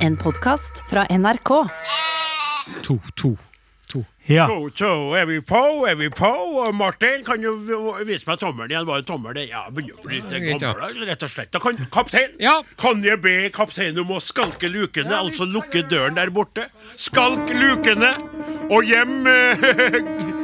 En podkast fra NRK. To, to, to. Ja. To, to, er vi på, er vi på? Og Martin, kan du vise meg tommelen igjen? Var det tommel? det? Ja, begynner å bli litt gammel, rett og slett. Da kan, kaptein, Ja. kan jeg be kapteinen om å skalke lukene, altså lukke døren der borte? Skalk lukene, og hjem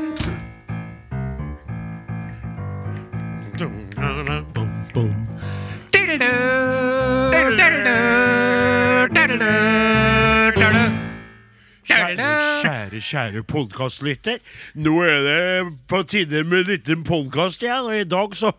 kjære, kjære podkastlytter. Nå er det på tide med en liten podkast igjen. Og i dag så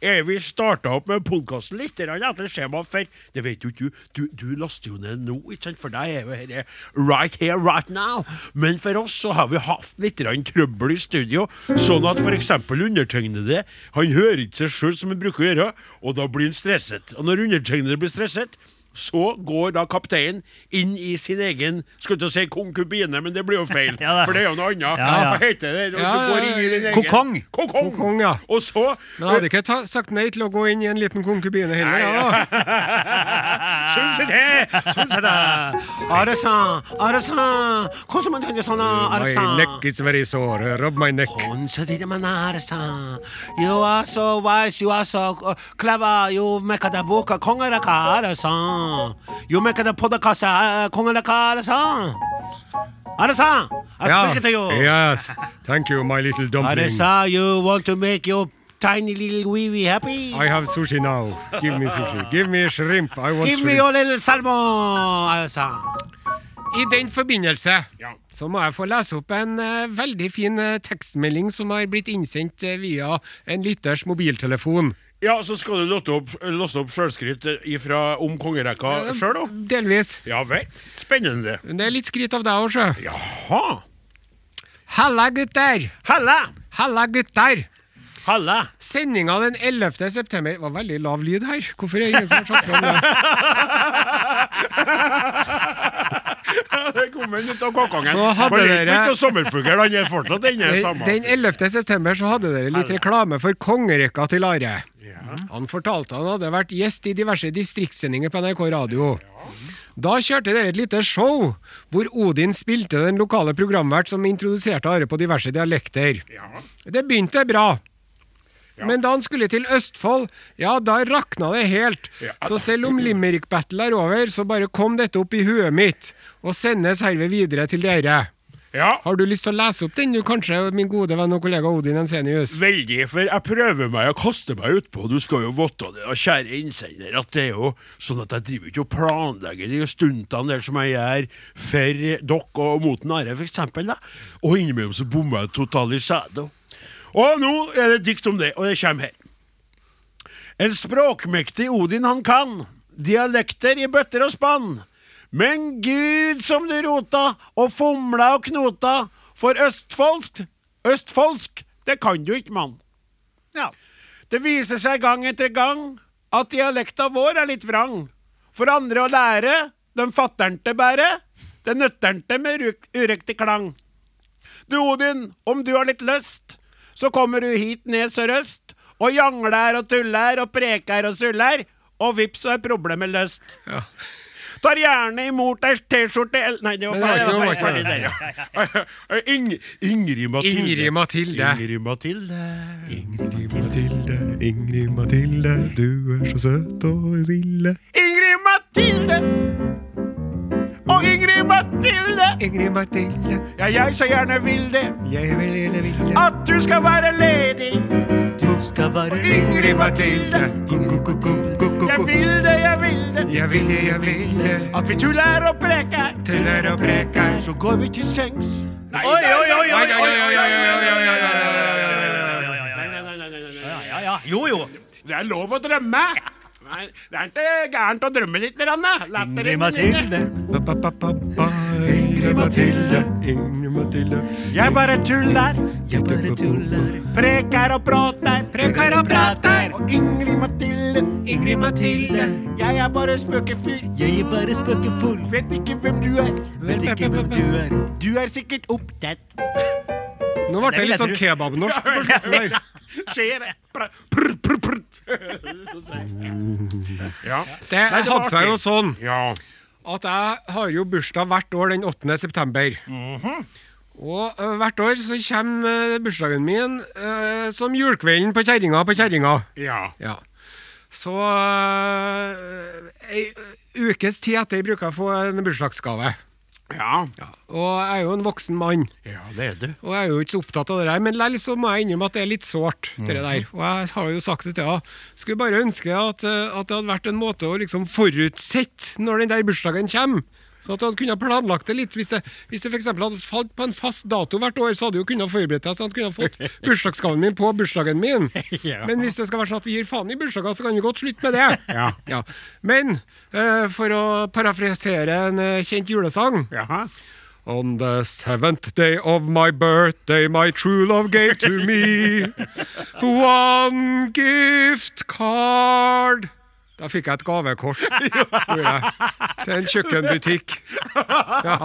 er vi starta opp med podkasten litt etter skjema. For det vet jo du, du, du laster jo ned nå, ikke sant? For deg er jo dette right here, right now. Men for oss så har vi hatt litt trøbbel i studio, sånn at f.eks. undertegnede Han hører ikke seg sjøl som han bruker å gjøre, og da blir han stresset. Og når undertegnede blir stresset så går da kapteinen inn i sin egen Skulle til å si konkubine, men det blir jo feil. Ja. For det er jo noe annet. Ja, ja. Hva heter det? Du Ja, går inn i din egen Kokong. Kokong. Kokong, ja. Og så Men hadde ikke ta, sagt nei til å gå inn i en liten konkubine heller, ja. Syns det! syns det! Arresan, Arresan Are-san, hvordan man tenker sånn, My Are-san? neck is very sore. Rub my neck. You are so wise, you are so clever, you make the book, ん夢からポダカさこんらかあらさんあらさんあそこけたよ Yes. Thank you my little dumpling. あれさ You want to make your tiny little wee wee happy? I have sushi now. Give me sushi. Give me shrimp. I want Give shrimp. me your little salmon あらさん i den forbindelse ja. så må jeg få lese opp en uh, veldig fin uh, tekstmelding som har blitt innsendt uh, via en lytters mobiltelefon. Ja, så skal du låse opp, låse opp sjølskryt om kongerekka sjøl, da? Delvis. Ja vel. Spennende. Men det er litt skryt av deg òg, sjø. Jaha. Halla, gutter! Halla! Halla, gutter! Halla! Sendinga den 11. september Det var veldig lav lyd her. Hvorfor er det ingen som har sagt fra om det? Det kom en ut av kokongen. Så hadde dere- ikke noe sommerfugl, han er fortsatt inne den 11. september så hadde dere litt reklame for kongerekka til Are. Han fortalte han hadde vært gjest i diverse distriktssendinger på NRK Radio. Da kjørte dere et lite show hvor Odin spilte den lokale programvert som introduserte Are på diverse dialekter. Ja. Det begynte bra. Men da han skulle til Østfold, ja, da rakna det helt. Ja. Så selv om Limerick Battle er over, så bare kom dette opp i huet mitt, og sendes herved videre til dere. Ja. Har du lyst til å lese opp den, du kanskje, min gode venn og kollega Odin Ensenius? Veldig, for jeg prøver meg å kaste meg utpå. Du skal jo vite det, og kjære innsender, at det er jo sånn at jeg driver ikke og planlegger de stuntene der som jeg gjør for dere og mot Are, for eksempel, da. Og innimellom så bommer jeg totalt i shadow. Og nå er det dikt om det, og det kommer her. En språkmektig Odin han kan, dialekter i bøtter og spann. Men gud som du rota og fomla og knota, for østfoldsk, østfoldsk, det kan du ikke, mann. Ja. Det viser seg gang etter gang at dialekta vår er litt vrang. For andre å lære, den fatter'n til bære, det nøtter'n til med uriktig klang. Du Odin, om du har litt lyst, så kommer du hit ned sørøst, og jangler og tuller og preker og suller, og vips så er problemet løst. Tar gjerne imot ei T-skjorte Nei, det var ferdig. det var ferdig Ingrid Mathilde. Ingrid Mathilde. Ingrid Mathilde. Ingrid Mathilde, Ingrid Mathilde, du er så søt og snille. Ingrid Mathilde! Og Ingrid Mathilde! Ingrid Mathilde, Ja, jeg så gjerne vil det. jeg vil gjerne vil det. At du skal være ledig. Du skal være Ingrid Mathilde, Jeg vil det, jeg vil det. jeg vil det, jeg vil det. At vi tuller og preker. Tuller og preker. Så går vi til sengs. Nei, Oi, oi, oi, oi, Oi, oi, oi, oi. Jo, jo. Det er lov å drømme. Det er ikke gærent å drømme litt. Latteren. Ingrid Mathilde. Ba, ba, ba, ba, ba. Ingrid Mathilde, Inger-Mathilde. Jeg bare tuller. Jeg bare tuller. Preker og prater. Preker og prater. Og Ingrid Mathilde. Ingrid Mathilde, Jeg er bare spøkefyr. Jeg er bare spøkefull. Vet ikke hvem du er. Vet ikke hvem du er. Du er sikkert opptatt. Nå ble det litt sånn kebabnorsk. Skjer det? Prr, prr, prr. Ja. Det hadde seg jo sånn Ja. At jeg har jo bursdag hvert år den 8. september. Og uh, hvert år så kommer bursdagen min uh, som julekvelden på kjerringa på kjerringa. Ja. Ja. Så uh, ei ukes tid etter bruker jeg å få en bursdagsgave. Ja. Og jeg er jo en voksen mann. ja, det er det. Og jeg er jo ikke så opptatt av det der, men likevel så må jeg innrømme at det er litt sårt. det der. Og jeg har jo sagt det til henne. Skulle bare ønske at, eh, at det hadde vært en måte å liksom forutsette når den der bursdagen kommer. Så at du hadde kunnet planlagt det litt. Hvis det, hvis det f.eks. hadde falt på en fast dato hvert år, så hadde jo kunnet forberedt deg så hadde du kunnet fått bursdagsgaven min på bursdagen min. Ja. Men hvis det skal være sånn at vi gir faen i bursdager, så kan vi godt slutte med det. Ja. Men uh, for å parafrasere en uh, kjent julesang Jaha. On the seventh day of my birthday, my true love gave to me one gift card. Da fikk jeg et gavekort jeg, til en kjøkkenbutikk. Ja.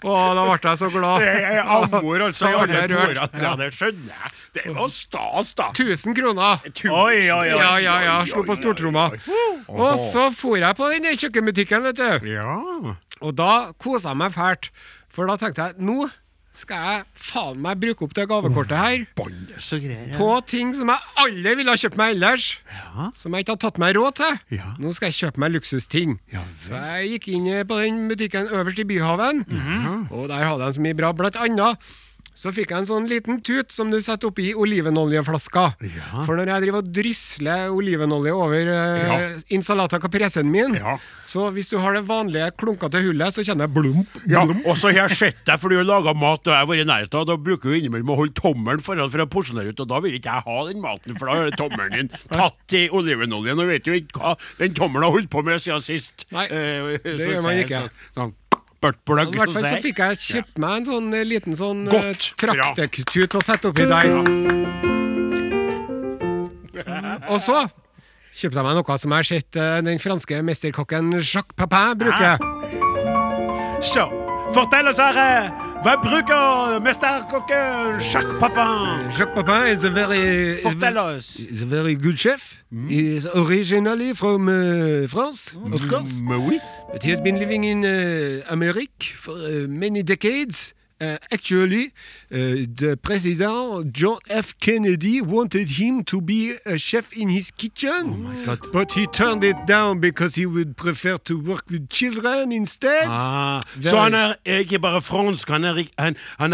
Å, da ble jeg så glad. Det er amor, altså. Da ble jeg rørt. Ja, det skjønner jeg. Det var stas, da. 1000 kroner. Oi, oi, oi. Ja, ja, ja. Slo på stortromma. Og så for jeg på den kjøkkenbutikken, vet du. Ja. Og da kosa jeg meg fælt. For da tenkte jeg nå skal jeg faen meg bruke opp det gavekortet her Båndes og greier. på ting som jeg aldri ville ha kjøpt meg ellers. Som jeg ikke har tatt meg råd til. Ja. Nå skal jeg kjøpe meg luksusting. Ja så jeg gikk inn på den butikken øverst i Byhaven, og der hadde de så mye bra. Blant annet så fikk jeg en sånn liten tut som du setter oppi olivenoljeflaska. Ja. For når jeg driver og drysler olivenolje over uh, Ja. insalata capresen min, Ja. så hvis du har det vanlige klunkete hullet, så kjenner jeg blump. blump. Ja, og så har jeg sett deg, for du har laga mat og jeg har vært i nærheten, av, da bruker du innimellom å holde tommelen foran for å porsjonere ut, og da vil ikke jeg ha den maten, for da har tommelen din tatt i olivenoljen, og vet jo ikke hva den tommelen har holdt på med siden sist. Nei, Eh, det gjør man ikke. Så, sånn, I hvert fall så fikk jeg kjøpt meg en sånn eh, liten sånn traktekut Godt. traktekutut å sette oppi der. Og så kjøpte jeg meg noe som jeg har sett eh, den franske mesterkokken Jacques Papin bruke. Så, fortell oss her, eh, Mr. bruker mesterkokken Jacques Papin? Jacques Papin is a very, Fortell oss. is a very good chef. He is originally from uh, France, of course. Men oui. But he has been living in uh, America for uh, many decades. Uh, actually, uh, the president John F. Kennedy wanted him to be a chef in his kitchen, but he turned it down because he would prefer to work with children instead. Ah, Very- så han er ikke bare fransk, han han, han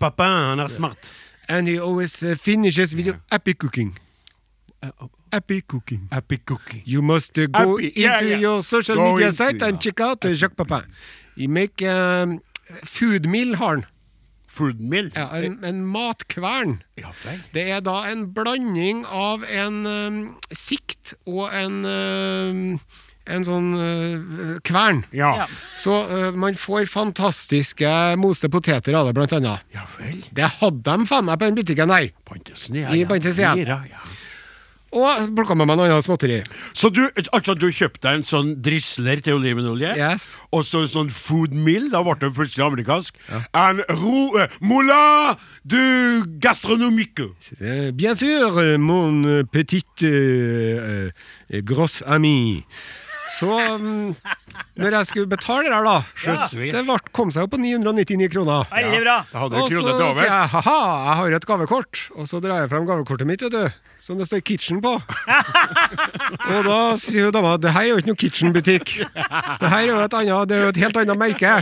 Papin, han smart. And he always uh, finishes with happy cooking. Happy cooking. Happy cookie. You must uh, go Happy- into yeah, yeah. your social Go media site and yeah. check out uh, Jacques Papin. He make um, food meal, har han. Foodmill? Ja, en, en matkvern. Ja vel. Det er da en blanding av en um, sikt og en um, en sånn uh, kvern. Ja. Så uh, man får fantastiske moste poteter av det, blant annet. Ja vel. Det hadde de faen meg på den butikken der. Pantesen, ja. I ja. Ja, ja. Og plukka med meg noe annet småtteri. Så du, altså, du kjøpte deg en sånn drisler til olivenolje? Yes. Og så en sånn food mill, da ble det plutselig amerikansk. En ro, eh, moulin du gastronomique. Euh, Bien sûr, euh, mon petit eh, eh, gross ami. Så um, når jeg skulle betale det her, da Skjøsvilt. Det ble, kom seg opp på 999 kroner. Veldig bra. Da hadde du Og så kroner til sier over. jeg ha-ha, jeg har jo et gavekort. Og så drar jeg frem gavekortet mitt, vet du. Som det står Kitchen på. og da sier jo dama det her er jo ikke noe Kitchen-butikk. Det her er jo et annet, det er jo et helt annet merke.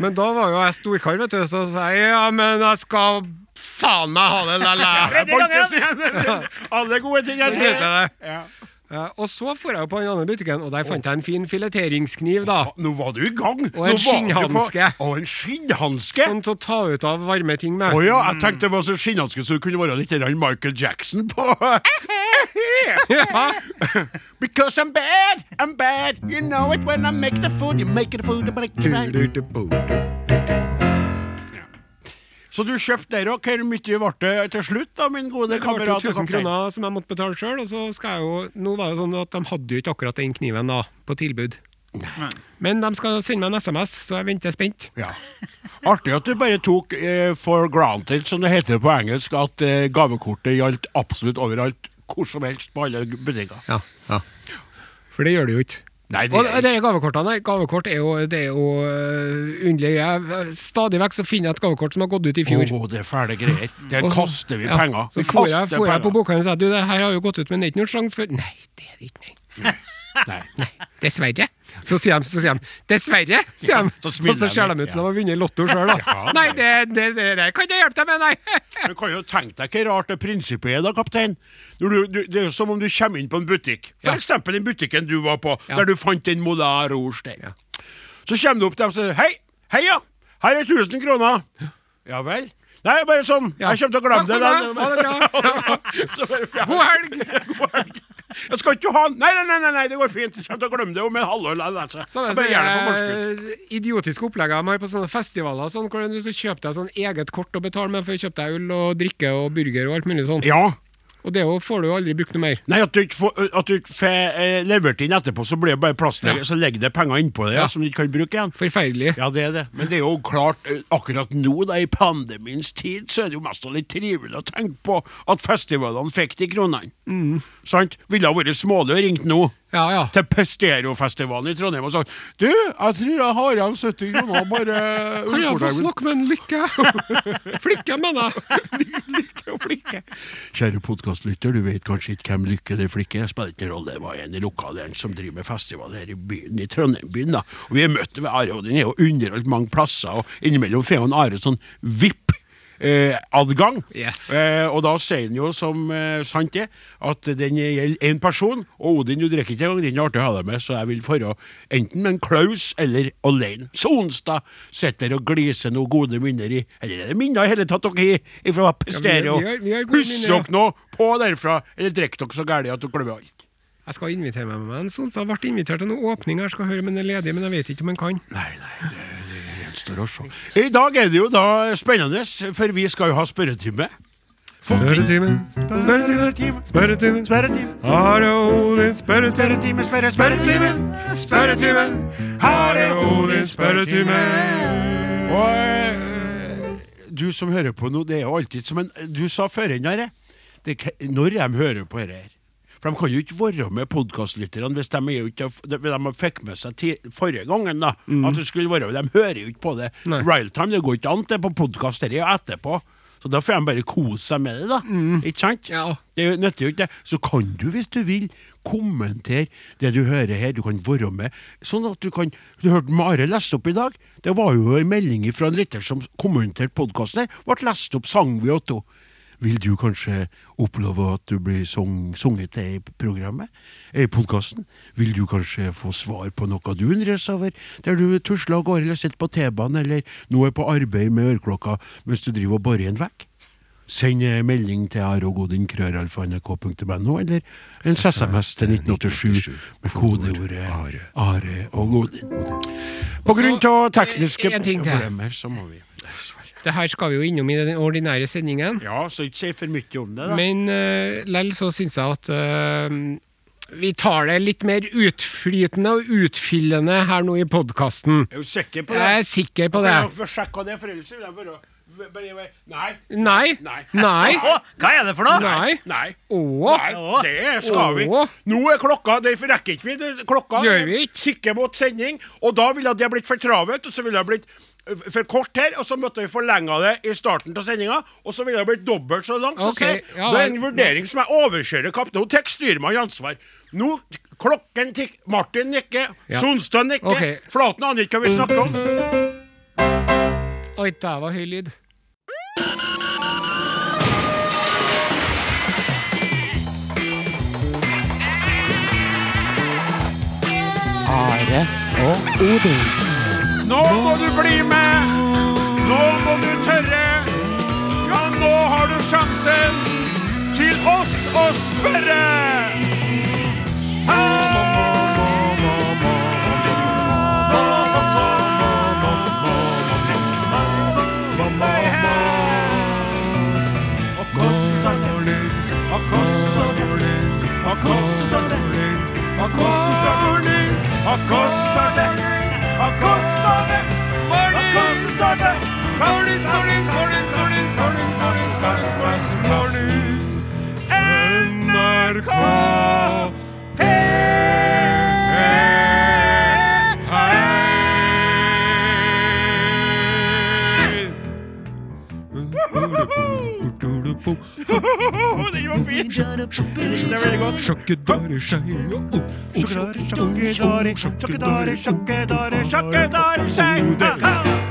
Men da var jo jeg storkar, vet du, så sa jeg ja, men jeg skal faen meg ha det, la-la. Alle gode ting er Så Ja. Ja, og så får jeg jo på den andre butikken, og der fant jeg en fin fileteringskniv, da. Nå var du i gang. Og en var på- skinnhanske. Og en skinnhanske. Sånn til å ta ut av varme ting med. Å ja, jeg tenkte det var så skinnhanske så det kunne være litt Michael Jackson på. Because I'm bad, I'm bad. You know it when I make the food. You make the food, you make the right. Så du kjøpte der òg. Hvor mye ble det til slutt, da, min gode kamerat? Det ble 1000 kroner som jeg måtte betale sjøl, og så skal jeg jo Nå var det sånn at de hadde jo ikke akkurat den kniven da, på tilbud. Men de skal sende meg en SMS, så jeg venter spent. Ja. Artig at du bare tok eh, for granted, som det heter på engelsk, at eh, gavekortet gjaldt absolutt overalt. Hvor som helst, på alle butikker. Ja, For det gjør det jo ikke. Nei, det Og er de gavekortene her, gavekort er jo, det er jo uh, underlige greier. Stadig vekk så finner jeg et gavekort som har gått ut i fjor. Å, det er fæle greier. Der så- kaster vi ja, penger. Så får jeg, får jeg på bokhandelen og sa du, det her har jo gått ut, men det er ikke noen sjanse for Nei, det er det ikke, nei. Nei. Dessverre. Så sier de, så sier de dessverre, sier de. Så og så ser de ut som ja. de har vunnet Lotto sjøl, da. Ja, nei, det, det, det, det kan jeg hjelpe deg med, nei. Men kan jo tenke deg hvor rart det prinsippet er, da, kaptein. Du, du, det er som om du kommer inn på en butikk. For Ja. den butikken du var på, Ja. der du fant den Moulin Rouge der. Ja. Så kommer du opp til dem og sier Hei, hei ja, her er 1000 kroner. Ja vel? Nei, bare sånn. Ja. Jeg kommer til å glemme det. Ha det bra. Så God helg! God helg. Jeg skal ikke ha Nei, nei, nei, nei, det går fint. Jeg kommer til å glemme det om en halvår. Altså. Sånne forskudd. sånne idiotiske opplegg de har på sånne festivaler, sånn, hvor du kjøper deg sånn eget kort å betale med for å kjøpe deg øl og drikke og burger og alt mulig sånt. Ja. Og det får du jo aldri brukt noe mer. Nei, at du ikke får, eh, levert inn etterpå, så blir det bare plastlegger, Ja. så legger det penger innpå det ja. Som du ikke kan bruke igjen. Forferdelig. Ja, det er det. Men det er jo klart, eh, akkurat nå, da, i pandemiens tid, så er det jo mest litt trivelig å tenke på at festivalene fikk de kronene. Sant? Ville ha vært smålig og ringt nå. Ja, ja. Til Pesterofestivalen i Trondheim og sagt Du, jeg tror jeg har igjen 70 kroner, bare Kan jeg få snakke med en Lykke? Flikke, mener jeg. Lykke og Flikke. Kjære podkastlytter, du vet kanskje ikke hvem Lykke eller Flikke er. Spiller ikke noen rolle. Det var en i lokalen som driver med festival her i byen, i Trondheim byen. da. Og Vi har møtt Are, og den er jo underholdt mange plasser. Og innimellom får Are sånn vipp. Eh, adgang. Yes. Eh, og da sier han jo som eh, sant er, at den gjelder én person. Og Odin, du drikker ikke engang, den er artig å ha deg med, så jeg vil dra enten med en Klaus eller alene. Så onsdag sitter og gliser noen gode minner i Eller er det minner i hele tatt dere har fra Pestero? ja. dere noe på derfra, eller drikker dere så gærent at dere glemmer alt? Jeg skal invitere meg med en sånn har vært invitert til noen åpning her. Skal høre om han er ledig, men jeg vet ikke om han kan. Nei, nei, det gjenstår å se. I dag er det jo da spennende, for vi skal jo ha spørretime. Spørretime, spørretime, spørretime, Spørretime. Are Odin, spørretime, Spørretime, spørre- spørretime, Are Odin, spørretime. Og eh, du som hører på nå, det er jo alltid som en Du sa før enn det, når de hører på dette her For de kan jo ikke være med podkastlytterne hvis de, er jo ikke, de, fikk med seg forrige gangen da, at det skulle være De hører jo ikke på det. Realtime, det går ikke an det på podkast, det er jo etterpå. Så da får de bare kose seg med det, da. Ikke sant? Ja. Det er nytter jo ikke det. Så kan du, hvis du vil, kommentere det du hører her. Du kan være med. Sånn at du kan Du hørte Mare lese opp i dag. Det var jo en melding fra en lytter som kommenterte podkasten her. Ble lest opp, sang vi åtte. Vil du kanskje oppleve at du blir sung, sunget til i programmet? I podkasten? Vil du kanskje få svar på noe du undres over, der du tusler av gårde eller sitter på T-banen, eller nå er på arbeid med øreklokka mens du driver og borer en vekk? Send melding til areogodin.krøralfa.nrk.no, eller en SMS til 1987 med kodeordet Are og Godin. På grunn av tekniske problemer, så må vi Det her skal vi jo innom i den ordinære sendingen. Ja, så ikke si for mye om det, da. Men uh, lell så syns jeg at uh, vi tar det litt mer utflytende og utfyllende her nå i podkasten. Jeg Er jo sikker på det? Jeg er sikker på det. Jeg få sjekke det, for ellers vil jeg bare- Nei. Nei. Nei. Nei. Hva er det for noe? Nei. Nei. Åh. Nei, det skal vi. Nå er klokka, derfor rekker ikke vi det. klokka. Gjør vi ikke? Tikker mot sending, og da ville det blitt for travelt, og så ville det blitt for kort her, og så måtte vi forlenge det i starten av sendinga, og så ville det blitt dobbelt så langt. Så Ok, sier- ja det er en vurdering som jeg overkjører kaptein. Hun tar styrmann ansvar. Nå, klokken tikker, Martin nikker, Ja. Sonstad nikker, Okay. Flaten aner ikke hva vi snakker om. Oi, det var høy lyd. Are og Odin. Nå må du bli med! Nå må du tørre! Ja, nå har du sjansen til oss å spørre! NRK Den var fin! Det er veldig godt. Sjakkedare skei oh, skei.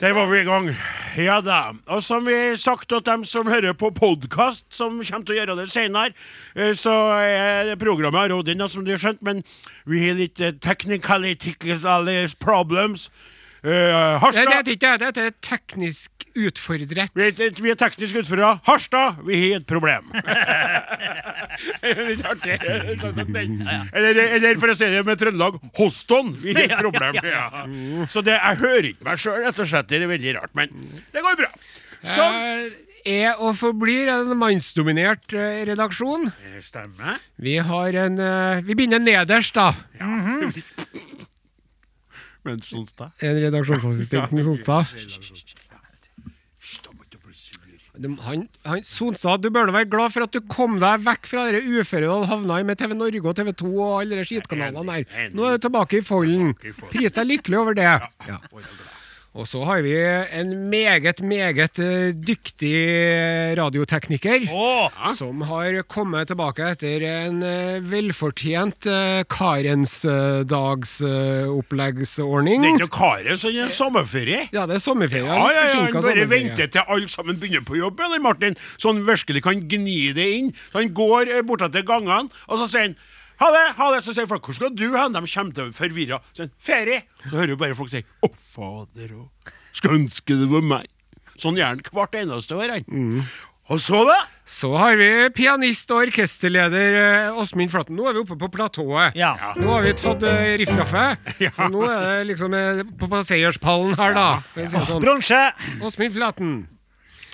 Der var vi i gang. Ja da. Og som vi har sagt til dem som hører på podkast, som kommer til å gjøre det senere, eh, så er programmet har råd inn, som du har skjønt, men vi har litt technicality problems. Uh, Harstad det er ikke teknisk utfordret. vi er, vi er teknisk utfordra. Harstad, vi har et problem. Er litt artig. Eller, eller for å si det med Trøndelag, Hoston, vi har et problem. Ja. Så det, jeg hører ikke meg sjøl, rett og slett. Det er veldig rart, men det går bra. Sånn. Eh, Er og forblir en mannsdominert eh, redaksjon. Stemmer. Vi har en Vi begynner nederst, da. Men Sonstad En redaksjonsassistent Sonstad. Han, han, Sonstad, du bør nå være glad for at du kom deg vekk fra det uføret du hadde havna i med TV Norge og TV 2 og alle de skitkanalene der. Nå er du tilbake i folden. i folden. Pris deg lykkelig over det. Ja. Og så har vi en meget, meget eh, dyktig radiotekniker. Å, Som har kommet tilbake etter en eh, velfortjent uh, Karensdagsoppleggsordning. Det er ikke Karens, Kare som er sommerferie. ja, det er sommerferie. Ja, ja, ja, Han bare venter til alle sammen begynner på jobb, eller Martin, så han virkelig kan gni det inn. Så han går eh, til gangene, og så sier han ha det, ha det. Så sier folk hvor skal du hen? De kommer til forvirra. Så sier ferie. Så hører du bare folk si å, fader òg. Skulle ønske det var meg. Sånn gjør han hvert eneste år, han. Mm. Og så, da? Så har vi pianist og orkesterleder eh, Åsmund Flaten. Nå er vi oppe på platået. Ja. Nå har vi tatt uh, riffraffet. Så nå er det liksom eh, på, passeierspallen her, da. Ja. å sånn. Bronse. Åsmund Flaten.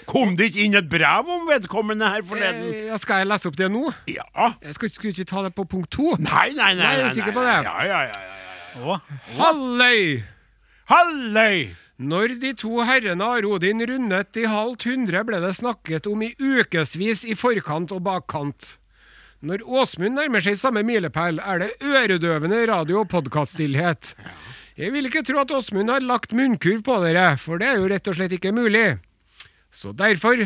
Kom det ikke inn et brev om vedkommende her forleden? Eh, ja, skal jeg lese opp det nå? Ja. Jeg skal, skulle ikke ta det på punkt to? Nei, nei, nei. Nei, er nei, sikker nei, på det? Ja, ja, ja, ja, ja. Halløy! Halløy! Når de to herrene Arodin rundet de halvt hundre, ble det snakket om i ukevis i forkant og bakkant. Når Åsmund nærmer seg samme milepæl, er det øredøvende radio- og podkaststillhet. Jeg vil ikke tro at Åsmund har lagt munnkurv på dere, for det er jo rett og slett ikke mulig. Så derfor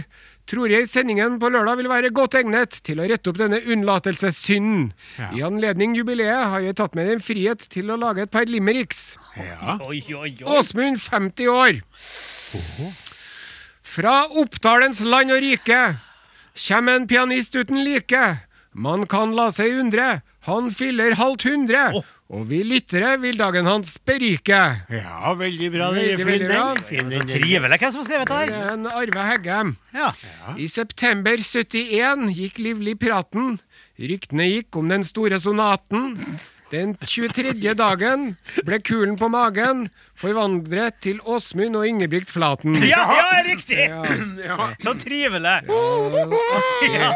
tror jeg sendingen på lørdag vil være godt egnet til å rette opp denne unnlatelsessynden. I anledning jubileet har jeg tatt med en frihet til å lage et par limericks. Ja. Åsmund, 50 år. Fra Oppdalens land og rike kommer en pianist uten like. Man kan la seg undre, han fyller halvt hundre. Og vi lyttere vil dagen hans berike. ja, veldig bra. Veldig, Veldig, veldig bra. Fin, den. Trivelig hvem som har skrevet det her. er en Arve Heggem. Ja. I september 71 gikk livlig praten. Ryktene gikk om den store sonaten. Den 23. dagen ble kulen på magen forvandret til Åsmund og Ingebrigt Flaten. Ja, ja, riktig! Ja. Så trivelig. Ja,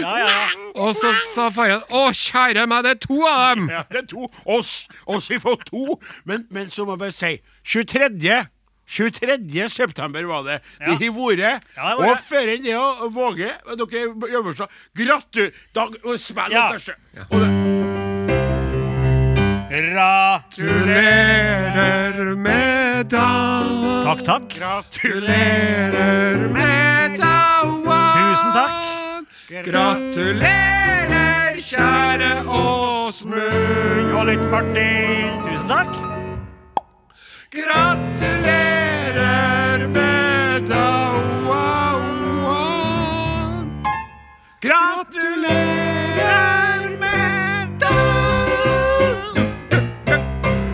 ja, ja. Og så sa faren Å, kjære meg, det er to av dem! Ja, det er to. Oss, oss får to. Men, men så må jeg bare si 23. 23. september var det. Ja. De har vært. Ja, og før enn det våge Dere så Gratulerer! Dag og Ja. sjø. Og det- Ra. Gratulerer med dagen. Takk, takk. Gratulerer med dagen. Tusen takk. Gratulerer, kjære Åsmund. Og litt Martin. Tusen takk. Gratulerer med dagen. Gratulerer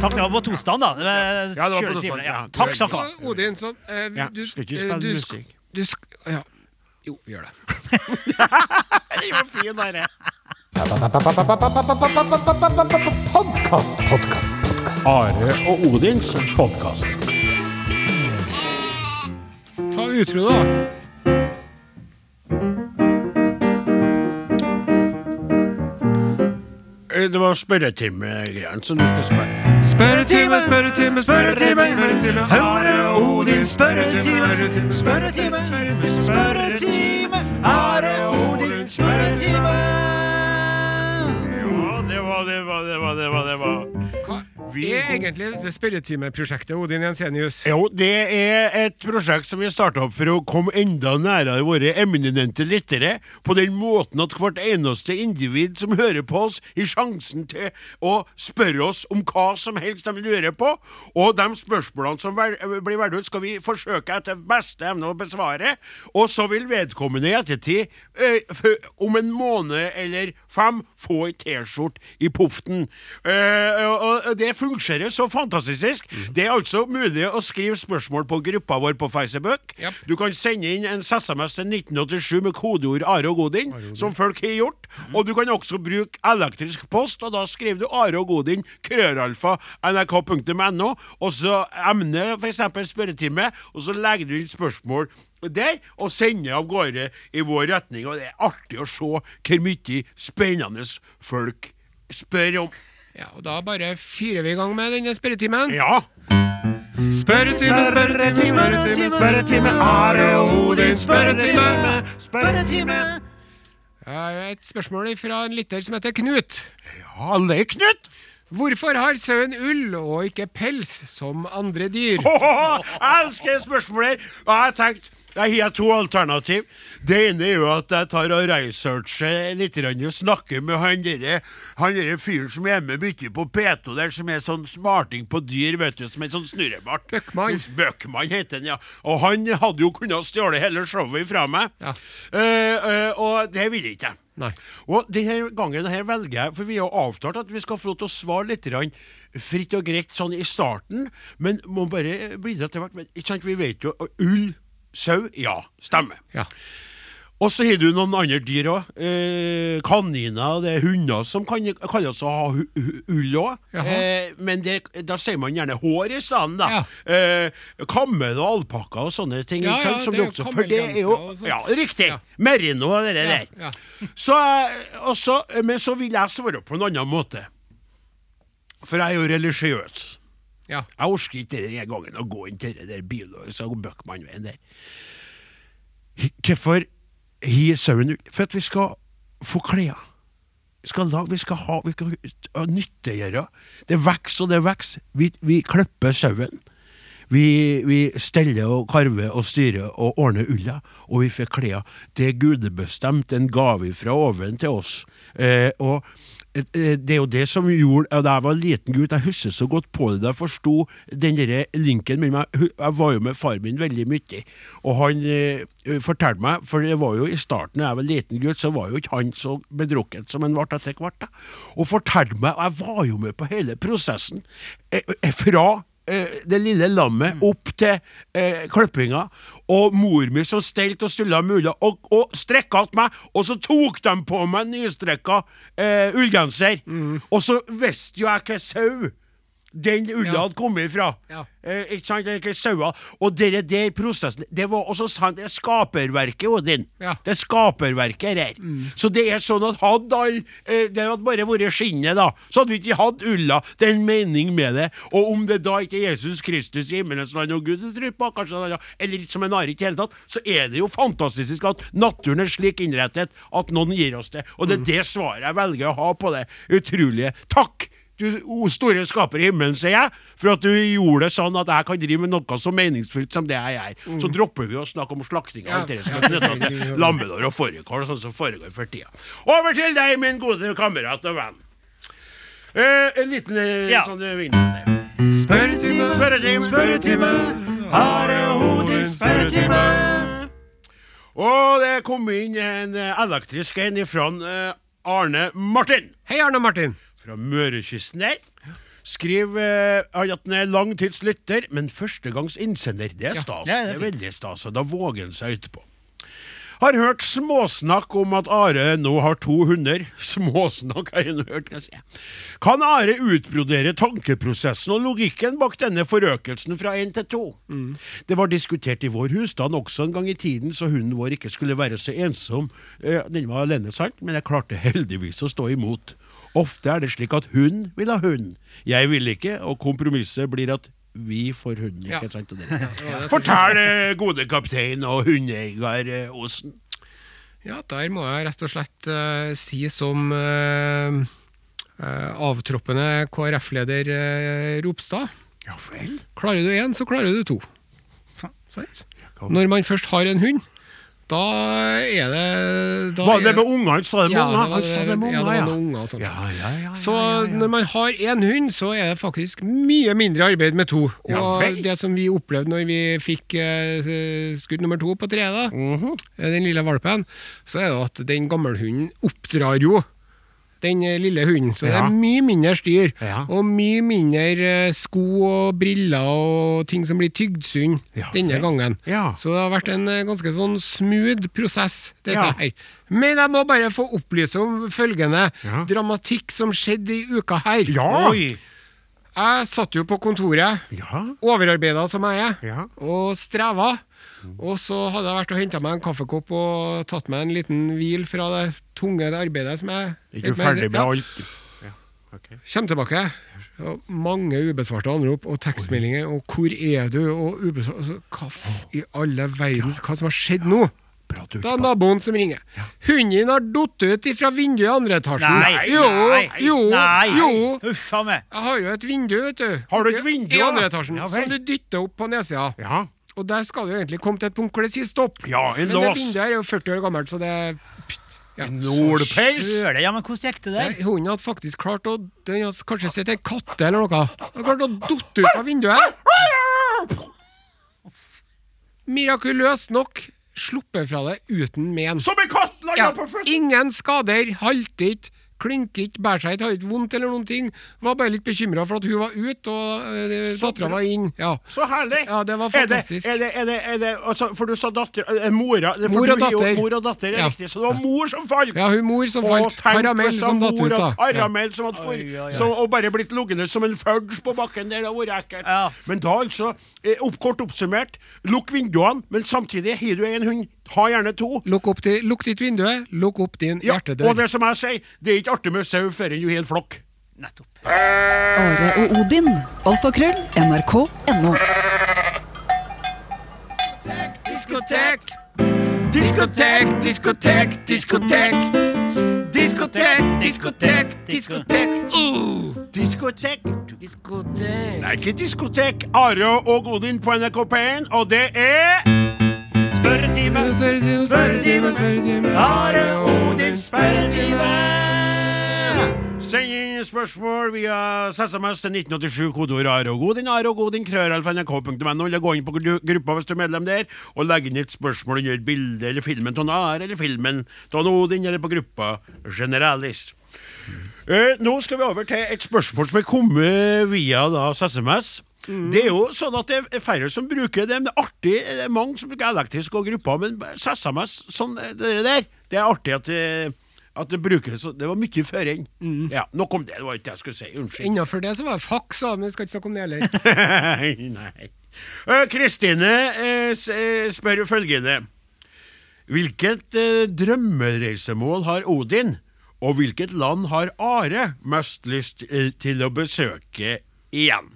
Takk, det var på tostand, da. Det var Ja, det var på tostand, ja. Takk skal du ha. Odin, så eh, Ja, du, skal ikke eh, spille du musikk. Du ja. Jo, vi gjør det. Det var fin, dere. Podkast, podkast, podkast. Are og Odins podkast. Ta utro, da. Eh, Det var spørretimegreiene som du skulle spørre. Spørretime, spørretime, spørretime, spørretime. Are Odin spørretime, spørretime, spørretime. Are Odin spørretime. Ja, det var det var det var det var det var. Er egentlig dette spørretimeprosjektet, Odin Jensenius? Jo, det er et prosjekt som vi starta opp for å komme enda nærere våre eminente lyttere, på den måten at hvert eneste individ som hører på oss, gir sjansen til å spørre oss om hva som helst de lurer på, og de spørsmålene som blir valgt ut, skal vi forsøke etter beste evne å besvare, og så vil vedkommende i ettertid, eh, om en måned eller fem, få ei T-skjorte i poften. Uh, og og det fungerer så fantastisk. Det er altså mulig å skrive spørsmål på gruppa vår på Facebook. Yep. Du kan sende inn en SMS til 1987 med kodeord Are og Godin, som folk har gjort. Og du kan også bruke elektrisk post, og da skriver du Are og Godin, krøralfa, nrk.no, og så emne, f.eks. spørretime, og så legger du inn spørsmål der, og sender av gårde i vår retning. Og det er artig å se hvor mye spennende folk spør om. Ja, og Da bare fyrer vi i gang med denne spørretimen. Ja. Spørretime, spørretime, spørretime, spørretime, Are Odin, spørretime, spørretime. Et spørsmål fra en lytter som heter Knut. Ja, det Knut! Hvorfor har sauen ull og ikke pels som andre dyr? Oh, jeg elsker spørsmål her! Og jeg har tenkt jeg har to alternativ. Det ene er jo at jeg tar og researcher litt og snakker med han derre han derre fyren som er med mye på P2 der, som er sånn smarting på dyr, vet du, som er sånn snurrebart. Bøckmann. Bøckmann heter han, ja. Og han hadde jo kunnet stjåle hele showet ifra meg. Ja. Eh, eh, og det vil ikke jeg. Nei. Og denne gangen her velger jeg, for vi har avtalt at vi skal få lov til å svare litt fritt og greit sånn i starten, men må bare det etter hvert. Men ikke sant, vi vet jo Ull, sau, ja, stemmer. Ja. Og så har du noen andre dyr òg. Eh, kaniner, det er hunder som kan, kalles å ha ull òg. Eh, men det, da sier man gjerne hår i stedet, da. Ja. Eh, kammel og alpakka og sånne ting. Ja, ja, som det også, for det er jo. Ja, riktig. Merino og det Ja, der. Så, også, men så vil jeg svare på en annen måte. For jeg er jo religiøs. Ja. Jeg orker ikke denne gangen å gå inn til det der og Bøckmann-veien der. Hvorfor har sauen ull? For at vi skal få klær. Vi skal lage, vi skal ha, vi skal nyttiggjøre. Det vokser og det vokser. Vi, vi klipper sauen. Vi, vi steller og karver og styrer og ordner ulla, og vi får klær. Det er gudebestemt, en gave fra oven til oss. Eh, og det er jo det som gjorde Da jeg var liten gutt, jeg husker så godt på det da jeg forsto den der linken mellom. Jeg var jo med far min veldig mye, og han eh, fortalte meg For det var jo i starten, da jeg var liten gutt, så var jo ikke han så bedrukket som han ble etter hvert. Og fortalte meg, og jeg var jo med på hele prosessen, eh, eh, fra eh, det lille lammet opp til eh, klippinga, og mor mi som stelt og stulla mulig, og, og strekka til meg, og så tok de på meg nystrekka eh, ullgenser. Og så visste jo jeg hva sau den ulla hadde kommet ifra. Ja. Eh, ikke sant, ikke saua. Og det der prosessen Det var også sant, det er skaperverket, Odin. Ja. Det er skaperverket her. Så det er sånn at hadde all eh, Det hadde bare vært skinnet, da, så hadde vi ikke hatt ulla. Det er en mening med det. Og om det da ikke er Jesus Kristus i himmelens land og Gud du tror på, kanskje, er eller som en are i det hele tatt, så er det jo fantastisk at naturen er slik innrettet at noen gir oss det. Og det er det svaret jeg velger å ha på det utrolige. Takk! Du o store skaper i himmelen, sier jeg, for at du gjorde det sånn at jeg kan drive med noe så meningsfullt som det jeg gjør. Så dropper vi å snakke om slakting av alt det som er til lammedår og fårikål, sånn som foregår for tida. Over til deg, min gode kamerat og venn. Eh, en liten eh, Ja. sånn eh, vignett. Spørretime, Spørretime, Spørretime, Are Odin, spørretime. Og det kom inn en eh, elektrisk en ifra Arne Martin. Hei, Arne Martin. Fra Mørekysten der. Skriv eh, han at han er langtidslytter, men førstegangs innsender. Det er stas. Ja, det er veldig stas, og da våger han seg utpå. Har hørt småsnakk om at Are nå har to hunder. Småsnakk har jeg nå hørt, kan jeg si. Kan Are utbrodere tankeprosessen og logikken bak denne forøkelsen fra én til to? Det var diskutert i vår husstand også en gang i tiden, så hunden vår ikke skulle være så ensom. Eh, Den var alene, sant, men jeg klarte heldigvis å stå imot. Ofte er det slik at hun vil ha hund. Jeg vil ikke, og kompromisset blir at vi får hunden. Ikke sant? Fortell, eh, gode kaptein og hundeeier eh, Osen. Ja, der må jeg rett og slett uh, si som uh, uh, avtroppende KrF-leder Ropstad. Ja vel. Klarer du én, så klarer du to. Når man først har en hund, da er det da Var det er- med unger? Sa det med Ja, unger? Han sa det med ja, det var ja. noen unger og sånt. Ja, ja, ja, ja, Så når man har én hund, så er det faktisk mye mindre arbeid med to. Og det som vi opplevde når vi fikk eh, skudd nummer to på treet, da, Mhm. eh, den lille valpen, så er det at den gammelhunden oppdrar jo den eh, lille hunden. Så det er mye mindre styr, og mye mindre eh, sko og briller og ting som blir tygd sund denne gangen. Så det har vært en eh, ganske sånn smooth prosess, dette her. Men jeg må bare få opplyse om følgende dramatikk som skjedde i uka her. Ja. Oi! Jeg satt jo på kontoret, Ja. overarbeida som jeg er, Ja. og streva. Og så hadde jeg vært og henta meg en kaffekopp og tatt meg en liten hvil fra det tunge arbeidet som jeg Ikke ferdig med alt? Ja. Okay. Kjem tilbake. Og mange ubesvarte anrop og tekstmeldinger. Og 'hvor er du?' og ubesvarte altså, Hva i alle verdens Hva som har skjedd nå? Det er naboen som ringer. Hunden har datt ut fra vinduet i andre etasjen. Nei! jo, nei, jo, nei. jo. Uffa meg. Jeg har jo et vindu, vet du. Har du et vindu, I andre etasjen. Ja som du dytter opp på nedsida. Ja. Og der skal du egentlig komme til et punkt hvor det sier stopp. Ja, en Men det vinduet her er jo 40 år gammelt, så det ja. Nordpels. Ja, men hvordan gikk det der? Hunden hadde faktisk klart å Den hadde kanskje sett en katte eller noe. Den hadde klart å dotte ut av vinduet. Mirakuløst nok sluppet fra det uten men. Som en katt landa Ja, på føttene! ingen skader, halter ikke, klinker ikke, bærer seg ikke, har ikke vondt eller noen ting. Var bare litt bekymra for at hun var ute, og uh, dattera var inn. Ja. Så herlig! Ja, det var fantastisk. er det, er det, er det, altså, for du sa datter eh, Mora det- Mor og du er jo- datter. Mor og datter er Ja. riktig, så det var mor som falt! ja, hun mor som falt. Karamell som datt ut, da. Karamell som hadde for, Oi, oi, oi. som, og bare blitt liggende som en fudge på bakken der. Det hadde vært ekkelt. Ja. Men da altså, eh, opp, kort oppsummert, lukk vinduene, men samtidig har du en hund, ha gjerne to. Lukk, opp til, lukk ditt vindu, lukk opp din Ja, hjertedør. og det som jeg sier, det er ikke artig med sau før en hel flokk. Nettopp. Are og Odin. Alfakrøll. NRK.no. Diskotek! Diskotek, diskotek, diskotek. Diskotek, diskotek, diskotek. Uh, Diskotek. diskotek. Det er ikke diskotek. Are og Odin på NRK P1, og det er Spørretime. Spørretime, spørretime, spørretime. Are Odins spørretime. Send inn spørsmål via SMS til 1987, kodeord Are og Godin. Are og Godin, krøralfa.nrk.no. Eller gå inn på gruppa hvis du er medlem der, og legg inn et spørsmål under bildet eller filmen av Are, eller filmen av Odin, eller på gruppa Generalis. Eh, nå skal vi over til et spørsmål som er kommet via da, SMS. Det er jo sånn at det er færre som bruker det, men det er artig. Det er mange som bruker elektrisk og grupper, men SMS, sånn eh, det der, det er artig at det, at det brukes. Det var mye før enn. Ja, nok om det. Det var ikke det jeg skulle si. Unnskyld. Innenfor det så var det faks, men vi skal ikke snakke om det heller. Nei. Eh, Kristine eh, s- eh, spør følgende. Hvilket eh, drømmereisemål har Odin, og hvilket land har Are mest lyst eh, til å besøke igjen?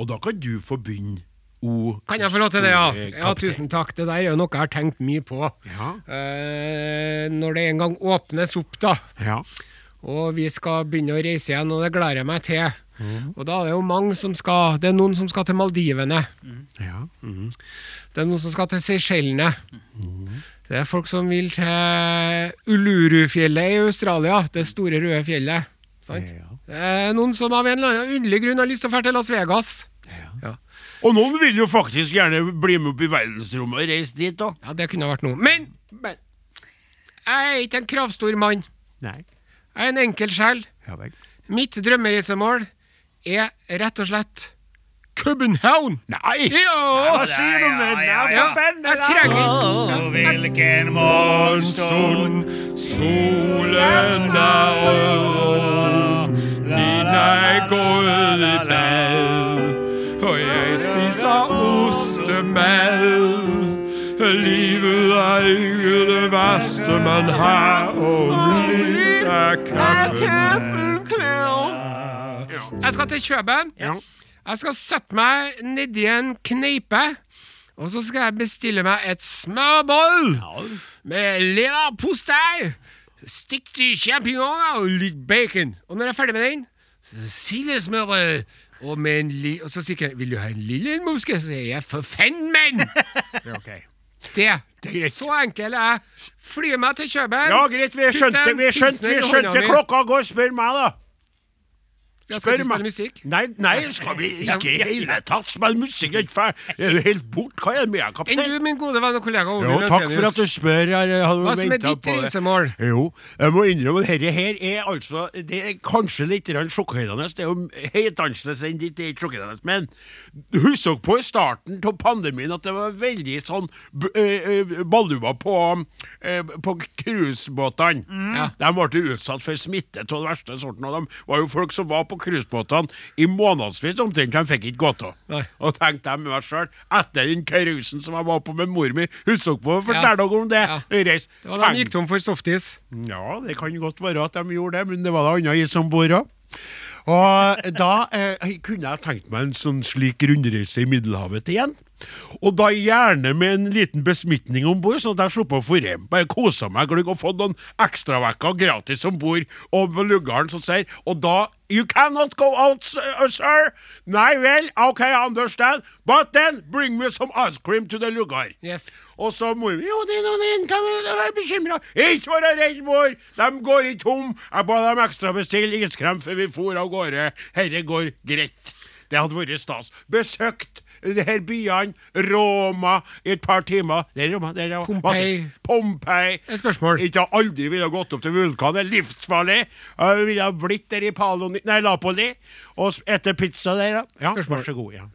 Og da kan du få begynne, O. Kan jeg få lov til det, ja? Ja. Tusen takk. Det der er jo noe jeg har tenkt mye på. Ja. Eh, når det en gang åpnes opp, da. Ja. Og vi skal begynne å reise igjen, og det gleder jeg meg til. Mm. Og da er det jo mange som skal Det er noen som skal til Maldivene. ja. Det er noen som skal til Seychellene. Mm. Det er folk som vil til Uluru-fjellet i Australia. Det store, røde fjellet. Sant? Det er noen som av en eller annen underlig grunn har lyst til å dra til Las Vegas. Ja. Og noen vil jo faktisk gjerne bli med opp i verdensrommet og reise dit, da. ja, det kunne vært noe. Men, men jeg er ikke en kravstor mann. Nei. Jeg er en enkel sjel. Ja vel. Mitt drømmereisemål er rett og slett København. Nei! Ja! Hva sier du med faen, jeg trenger hvilken morgenstund Solen er rød, spiser ostemel. Livet er ikke det verste man har, og livet er kaffen klar. Jeg skal til Kjøben. Jeg skal sette meg nedi en kneipe, og så skal jeg bestille meg et smørboll med leverpostei, til champignoner og litt bacon. Og når jeg er ferdig med den, så sildesmørbrød og. Og så sier jeg 'Vil du ha en lille moske?' Så sier jeg 'For fenmen'! okay. Det. Det er. Så enkel er jeg. Fly meg til Kjøben. Ja, greit, vi skjønte, vi skjønte, vi skjønte klokka går. Spør meg, da. Jeg skal du spille musikk. Nei, nei, skal vi ikke i hele tatt spille musikk? Er du helt bort? Hva er det med deg, Enn du, min gode venn og kollega Odin Jo, takk for at du spør. Jeg hadde Hva som er ditt reisemål? Jo, jeg må innrømme at dette her er altså Det er kanskje litt sjokkerende. Det er jo helt annerledes enn ditt. Er sjokkerende. Men husk på i starten av pandemien at det var veldig sånn b- ø, ø, ballua på På cruisebåtene. Mm. De ble utsatt for smitte av den verste sorten. Og de var jo folk som var på cruisebåtene i månedsvis omtrent. De fikk ikke gått av. Og tenkte jeg med meg sjøl, etter den cruisen som jeg var på med mor mi Husk på å fortelle dere om det. Ja. Reis. Det var De gikk tom for softis. Ja, det kan godt være at de gjorde det, men det var det andre is om bord òg. Og da eh, kunne jeg tenkt meg en sånn slik rundreise i Middelhavet igjen. Og da gjerne med en liten besmitning om bord, sånn at jeg slapp å få hjem. Bare kosa meg glugg og fått noen ekstravekker gratis om bord. Og med luggeren som sier Og da You cannot go out, uh, sir! Nei vel, OK, I understand. But then bring me some ice cream to the lugar. Yes. Og så mor mi Jo, din og din, kan du være bekymra? Ikke vær redd, mor! De går ikke tom. Jeg ba dem ekstra bestille iskrem før vi for av gårde. Herre går greit. Det hadde vært stas. Besøkt de her byene. Roma i et par timer. Det er Roma, det er Roma. Pompeii. Pompeii. Et spørsmål. Ikke aldri ville gått opp til vulkanen. Livsfarlig. Jeg ville ha blitt der i Paloni, nei, Lapoli. og spist pizza der. Ja, Spørsmål. vær så god. ja.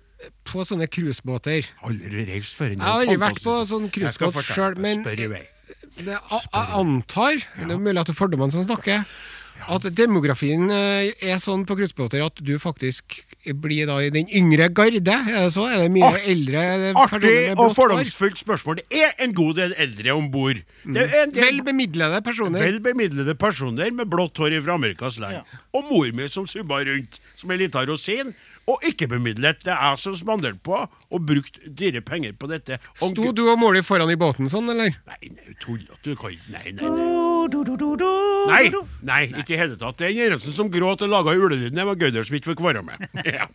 På sånne cruisebåter. Aldri reist før. Jeg har aldri vært på sånn cruisebåt sjøl, men det, jeg, antar antar, det er mulig at det er fordommene som snakker, at demografien eh, er sånn på cruisebåter at du faktisk blir da i den yngre garde. Er det så? Er det mye Art- eldre Artig og fordomsfullt spørsmål. Det er en god del eldre om bord. Mm. er Vel bemidlede personer. vel bemidlede personer med blått hår fra Amerikas land. Og mor mi som subba rundt som ei lita rosin. Og ikke bemidlet. Det er jeg som spanderte på og brukt dyre penger på dette. Og Sto du og Måli foran i båten sånn, eller? Nei, nei, tullete. Du kan ikke Nei, nei, nei. Nei, nei, ikke i hele tatt. Det er Gjertsen som gråt og laga ulelyden. Det var Gauder som ikke fikk være med. Ja.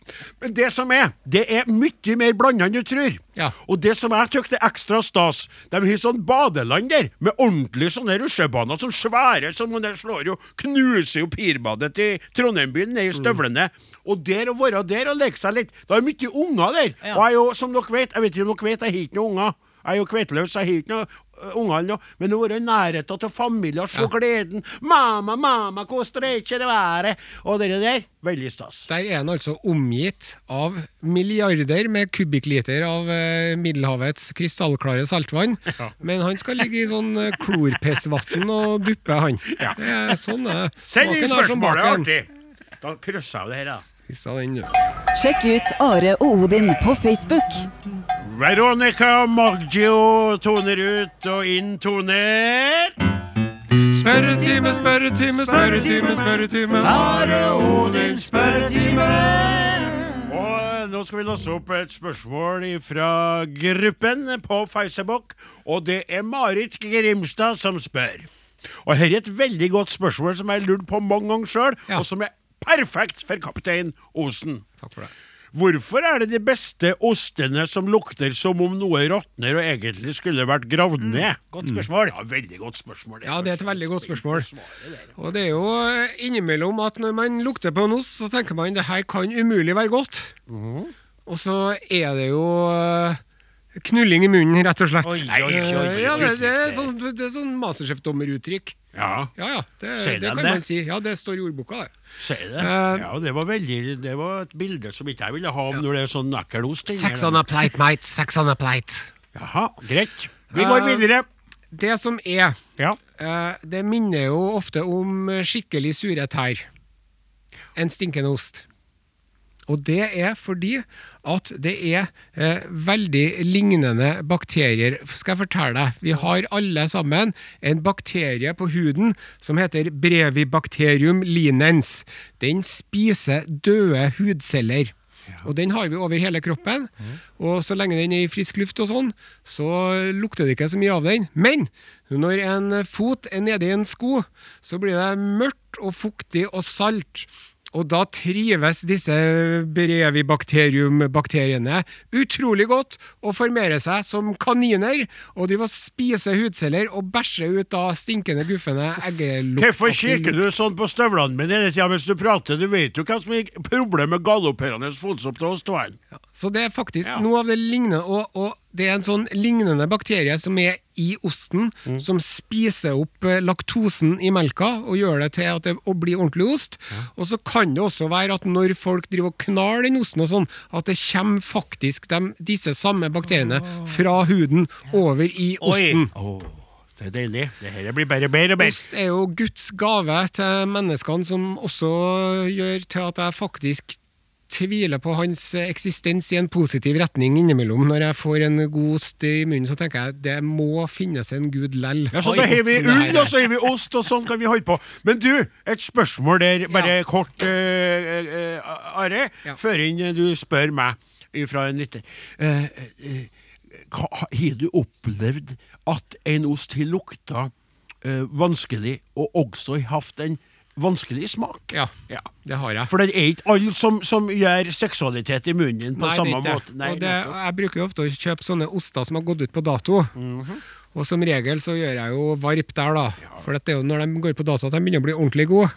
Men det som er, det er mye mer blanda enn du tror. Ja. Og det som jeg syns er ekstra stas, de har sånn badeland der, med ordentlige sånne rusjebaner, sånn svære, sånn der slår jo, knuser jo pirbadet til Trondheim-byen ned i støvlene. Og der å være der og leke seg litt Det er mye unger der. Og jeg er jo, som dere vet, jeg vet ikke om dere vet, jeg har ikke noen unger. Jeg er jo kveiteløs, jeg har ikke noen øh, unger ennå. Men å være i nærheten til familie og ja. gleden 'Mamma, mamma, hvordan streiker det været?' Og det der, veldig stas. Der er han altså omgitt av milliarder med kubikkliter av eh, Middelhavets krystallklare saltvann. Men han skal ligge i sånn eh, klorpissvann og duppe, han. Det er sånn det er. Send inn er spørsmålet, baken. artig! Da krysser jeg av det her, da. Pissa den, du. Sjekk ut Are og Odin på Facebook. Veronica Maggio toner ut og inn toner. Spørretime, spørretime, spørretime, spørretime. Are Odin, spørretime. Og nå skal vi låse opp et spørsmål fra gruppen på Facebook. Og det er Marit Grimstad som spør. Og her er et veldig godt spørsmål som jeg har lurt på mange ganger sjøl, Ja. og som er perfekt for kaptein Osen. Takk for det. Hvorfor er det de beste ostene som lukter som om noe råtner og egentlig skulle vært gravd ned? Godt spørsmål. Ja, veldig godt spørsmål. Ja, det er et veldig godt spørsmål. Og det er jo eh, innimellom at når man lukter på en ost, så tenker man det her kan umulig være godt. Mm. Og så er det jo eh, knulling i munnen, rett og slett. Oi, oi, oi, Eh, Ja, det, det er sånn, det er sånn. Ja, Ja, ja, det, det kan man si. Ja, det står i ordboka, sier det. Uh, Ja, det var veldig Det var et bilde som ikke jeg ville ha når det er sånn nøkkelost. Sex on a plate, mate. Sex on a plate. Jaha, greit. Vi går Eh, videre. Det som er Ja. uh, det minner jo ofte om eh, skikkelig sure tær. En stinkende ost. Og det er fordi at det er eh, veldig lignende bakterier. Skal jeg fortelle deg, vi har alle sammen en bakterie på huden som heter brevibacterium linens. Den spiser døde hudceller. Og den har vi over hele kroppen. Og så lenge den er i frisk luft og sånn, så lukter det ikke så mye av den. Men når en fot er nede i en sko, så blir det mørkt og fuktig og salt. Og da trives disse brevibakteriumbakteriene utrolig godt og formerer seg som kaniner, og driver og spiser hudceller og bæsjer ut av stinkende, guffende eggelukt. Hvorfor kikker du sånn på støvlene mine hele tida mens du prater? Du vet jo hva som er problemet med galopperende fotsopp til oss to. Så det er faktisk Ja. noe av det lignende, og, og det er en sånn lignende bakterie som er i osten, Mm. som spiser opp eh, laktosen i melka og gjør det til at det blir ordentlig ost. Og så kan det også være at når folk driver og knar den osten og sånn, at det kommer faktisk dem, disse samme bakteriene fra huden over i osten. Åh, det er deilig. Det her blir bare bedre og bedre. Ost er jo Guds gave til menneskene, som også gjør til at jeg faktisk tviler på hans eksistens i en positiv retning innimellom. Når jeg får en god ost i munnen, så tenker jeg det må finnes en gud lell. Ja, så har vi ull, og så har vi ost, og sånn kan vi holde på. Men du, et spørsmål der, bare kort, uh, uh, Are, Ja. før inn du spør meg fra en lytter. Uh, eh, Har du opplevd at en ost har lukta eh, vanskelig, og også har hatt en vanskelig smak? Ja, det har jeg. For det er ikke alle som, som gjør seksualitet i munnen din på Nei, samme det. måte. Nei, og det, jeg bruker jo ofte å kjøpe sånne oster som har gått ut på dato. Mhm. Og som regel så gjør jeg jo varp der, da. For det er jo når de går på dato at de begynner å bli ordentlig gode.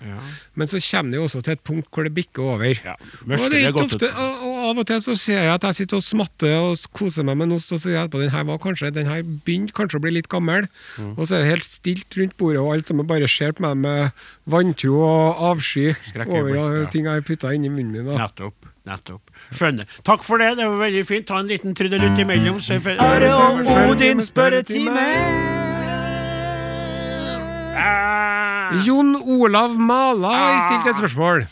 Men så kommer det jo også til et punkt hvor det bikker over. Ja, og, det er det ikke ofte, og, og av og til så ser jeg at jeg sitter og smatter og koser meg med en ost, og så sier jeg etterpå den her var kanskje, den her begynte kanskje å bli litt gammel. Mm. Og så er det helt stilt rundt bordet, og alt sammen bare ser på meg med vantro og avsky over ja. ting jeg har putta inni munnen min. Da. Nettopp. nettopp. Skjønner. Takk for det, det var veldig fint. Ta en liten trudelutt imellom. så Are og Odin spørretime. Ah. Jon Olav Mala har stilt et spørsmål.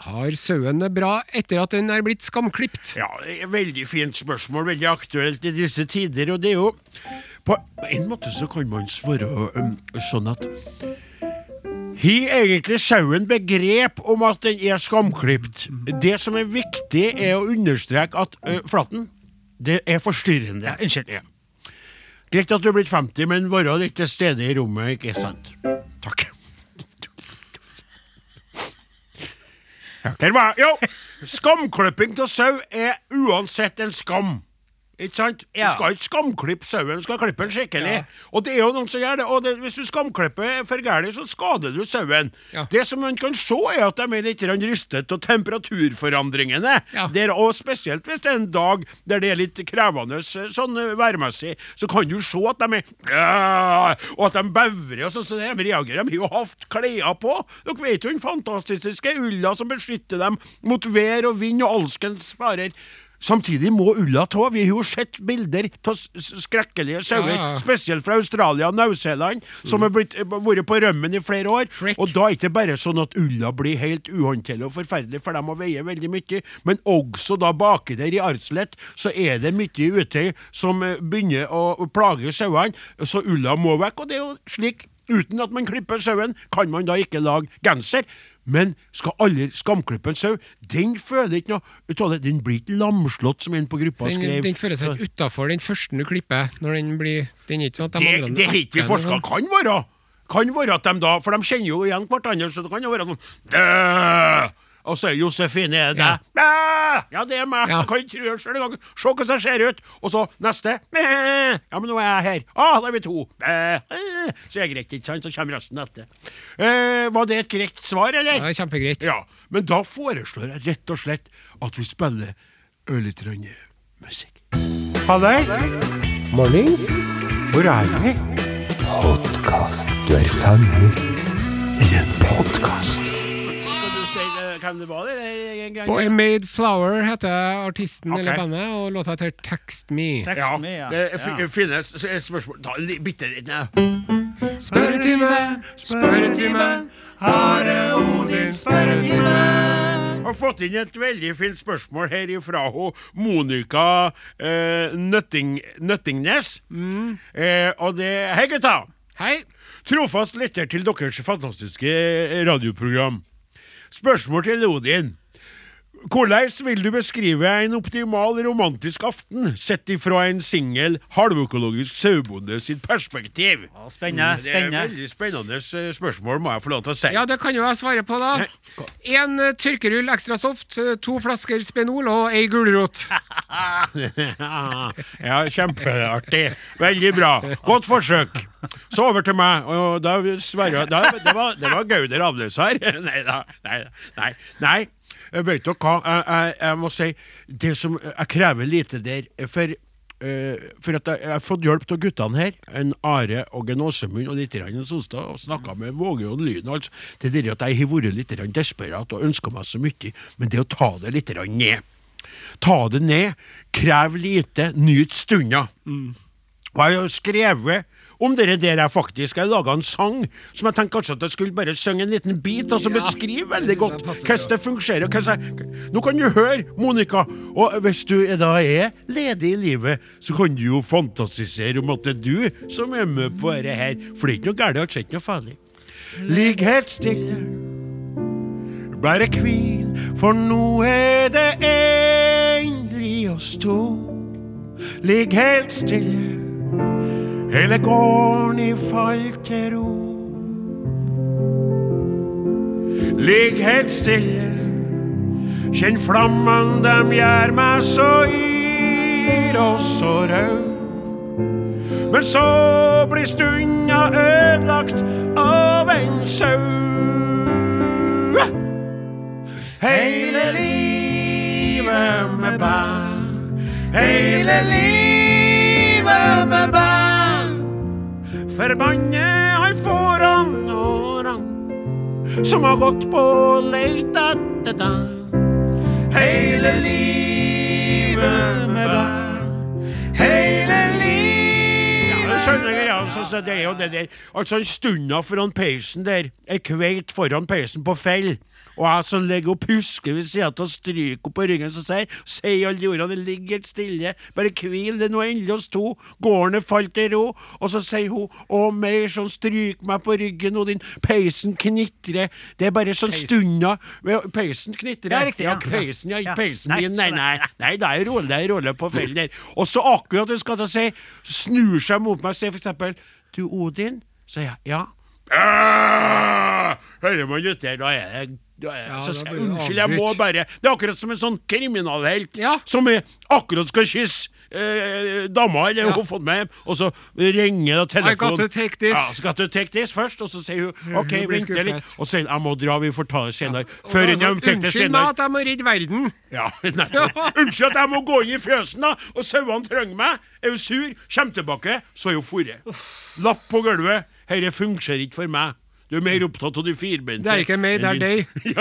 Har sauen det bra etter at den er blitt skamklipt? Ja, er veldig fint spørsmål, veldig aktuelt i disse tider, og det er jo På en måte så kan man svare um, sånn at Har egentlig sauen begrep om at den er skamklipt? Det som er viktig, er å understreke at uh, Flaten, det er forstyrrende. Unnskyld. Ja. Greit at du er blitt 50, men være litt til stede i rommet, ikke sant? Takk. Ja, Der var Jo! Skamklipping av sau er uansett en skam. Ikke sant? Ja. Du skal ikke skamklippe sauen, du skal klippe den skikkelig. Og det er jo noen som gjør det. Og det, hvis du skamklipper for gærent, så skader du sauen. Ja. Det som man kan se, er at de er litt rystet av temperaturforandringene. Ja. Der, og spesielt hvis det er en dag der det er litt krevende eh, sånn eh, værmessig, så kan du se at de er Ja, Og at de bevrer og sånn, så de reagerer. De har jo hatt klær på. Dere vet jo den fantastiske ulla som beskytter dem mot vær og vind og alskens farer. Samtidig må ulla ta. Vi har jo sett bilder av skrekkelige sauer, Ja, spesielt fra Australia og New-Zealand, som har eh, vært på rømmen i flere år. Frick. Og da er det ikke bare sånn at ulla blir helt uhåndterlig og forferdelig, for de må veie veldig mye, men også da baki der i Arslett så er det mye utøy som eh, begynner å plage sauene, så ulla må vekk. Og det er jo slik, uten at man klipper sauen, kan man da ikke lage genser. Men skal alle skamklippe en sau? Den føler ikke noe ut av det. Den blir ikke lamslått, som en på gruppa Den, skrev. den føler seg ikke utafor den første du klipper. Når den blir Den er ikke sånn at de Det, det er ikke erter forska. Kan være. Kan være at de da For de kjenner jo igjen hverandre, så det kan jo være sånn! Og så er Josefine er det. «Dæ!» Ja, det er meg. Ja. Kan ikke tro det engang. Se hvordan jeg ser ut. Og så neste. Ja, men nå er jeg her. Ah, da er vi to. Så er det greit, ikke sant? Så kommer resten etter. Eh, var det et greit svar, eller? Ja, kjempegreit. Ja, men da foreslår jeg rett og slett at vi spiller ørlite musikk. Halløy! Mornings. Hvor er vi? Podkast. Du er fanget i en podkast. Hvem det var? Eller? Boy Made Flower heter artisten eller Ok. bandet, og låta heter Text Me. Ja, Teksten ja. det Ja. finnes spørsmål Ta en bitte litt ned. Spørretime, spørretime, Are Odins spørretime. Har fått inn et veldig fint spørsmål her ifra ho, Monica eh, Nøtting, Nøttingnes. Eh, og det Hei, gutta! Hei. Trofast lytter til deres fantastiske radioprogram. Spørsmål til Odin. Hvordan vil du beskrive en optimal romantisk aften sett ifra en singel, halvøkologisk sauebonde sitt perspektiv? Ja, spennende, Det er spennende. veldig spennende eh, spørsmål, må jeg få lov til å si. Ja, det kan jo jeg svare på, da. En eh, tørkerull ekstra soft, eh, to flasker Spenol og ei gulrot. ja, kjempeartig. Veldig bra. Godt forsøk. Så over til meg. Og da svarer jeg da, Det var, det var Gauder avløser. Nei da. Nei. Nei. nei. Vet dere hva? Jeg, jeg, jeg må si Det som Jeg krever lite der. For uh, for at jeg, jeg har fått hjelp av guttene her, en Are og en Åsemund og litt en Sonstad, og snakka med Våge og lyn Altså. Det er det at jeg har vært litt desperat og ønska meg så mye, men det å ta det litt ned Ta det ned, krev lite, nyt stunda. Og jeg har jo skrevet om det der jeg faktisk har laga en sang som jeg tenkte kanskje at jeg skulle bare synge en liten bit, og så beskrive veldig godt hvordan det fungerer. og hvordan Nå kan du høre, Monica, og hvis du er da er ledig i livet, så kan du jo fantasisere om at det er du som er med på dette her, for det er ikke noe galt, altså ikke noe farlig. Ligg helt stille. Bare hvil, for nå er det endelig oss to. Ligg helt stille, hele gården i fall til ro. Ligg helt stille, kjenn flammen, dem gjør meg så yr og så rød. Men så blir stunda ødelagt av en sau. Hele livet med bæ, hele livet med bæ. Forbanne han foran og rang, som har gått på leit etter deg. Hele livet med deg. hele skjønner greia, altså, så det er jo det der. Altså, en stunda foran peisen der, ei kveit foran peisen på fell, og jeg som ligger og pusker ved sida av stryker henne på ryggen, så sier sier alle de ordene, det ligger helt stille, bare hvil, det er nå endelig oss to, gården er falt i ro, og så sier hun, å, mer sånn stryk meg på ryggen, og din peisen knitrer, det er bare sånn stunda, peisen knitrer, Ja, riktig, ja. peisen, ja, Ja. peisen min, nei, sånn nei, nei, det er rolig, det er rolig på fellen der, og så akkurat det skal jeg si, snur seg mot meg, sier for eksempel, du Odin, sier jeg, ja, «Ah!» Hører man ut der, da er det Ja, så da Unnskyld, jeg må bare Det er akkurat som en sånn kriminalhelt Ja. som akkurat skal kysse eh, dama eller hun har fått med hjem, og så ringer telefonen. I got to take this. Ja, så got to take this først, og så sier hun OK, vent litt, og så sier hun jeg må dra, vi får ta det senere. Ja. Før jeg tar Unnskyld meg at jeg må redde verden. Ja. Unnskyld at jeg må gå inn i fjøsen, da, og sauene trenger meg. Er hun sur, kommer tilbake, så er hun forre. Lapp på gulvet. Dette fungerer ikke for meg. Du er mer opptatt av de firbente. Det er ikke meg, det er deg.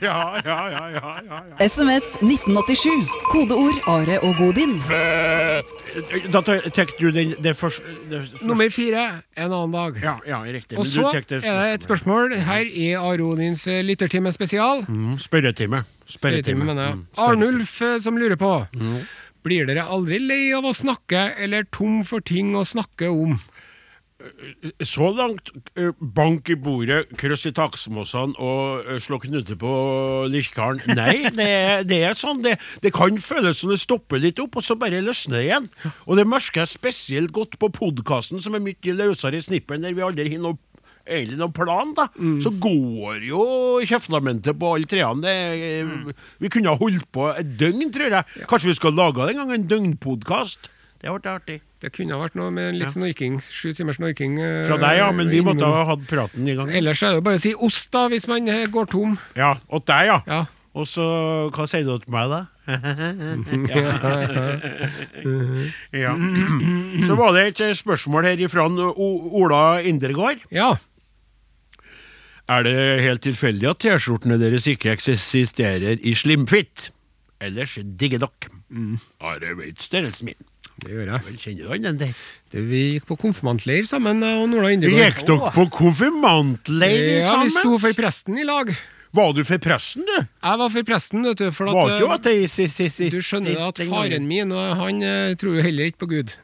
Ja, ja, ja, ja, ja, ja. SMS 1987. Kodeord Are og Godin. Da tar du den det første det første- Nummer fire en annen dag. Ja, ja, riktig. Og så er det et spørsmål her i Aronins eh, lyttertime spesial. Mm, Spørretime. Spørretime, mener jeg. Mm. Arnulf eh, som lurer på. Blir dere aldri lei av å snakke, eller tom for ting å snakke om? Så langt eh, bank i bordet, kryss i taksmåsene og eh, slå knute på Lirkaren. Nei, det, er- det er sånn. Det, det kan føles som det stopper litt opp, og så bare løsner det igjen. Og det merker jeg spesielt godt på podkasten, som er mye løsere i snippen, der vi aldri har noe egentlig noen plan, da. Så går jo kjeftamentet på alle treene. Det, Vi kunne ha holdt på et døgn, tror jeg. Kanskje vi skal lage en gang en døgnpodkast? Det ble artig. Det kunne ha vært noe med litt snorking. Sju timers snorking. eh, Fra deg, ja, men vi måtte ha hatt praten i gang. Ellers er det bare å si ost, da, hvis man eh, går tom. Ja, åt deg, ja. Ja. Og så, hva sier du til meg, da? ja. Så var det et eh, spørsmål her ifra Ola Indregård ja. Er det helt tilfeldig at T-skjortene deres ikke eksisterer i slimfitt? Ellers digger dere. Are veit størrelsen min. Det gjør jeg. Vel, kjenner du han den der? Det, vi gikk på konfirmantleir sammen, jeg og Nola Gikk Indregård. dere på konfirmantleir Ja, sammen? vi sto for presten i lag. Var du for presten, du? Jeg var for presten, vet du. For Var at, ikke jo eh, at det sist, sist, sist, du skjønner sist at faren min han eh, tror jo heller ikke på Gud.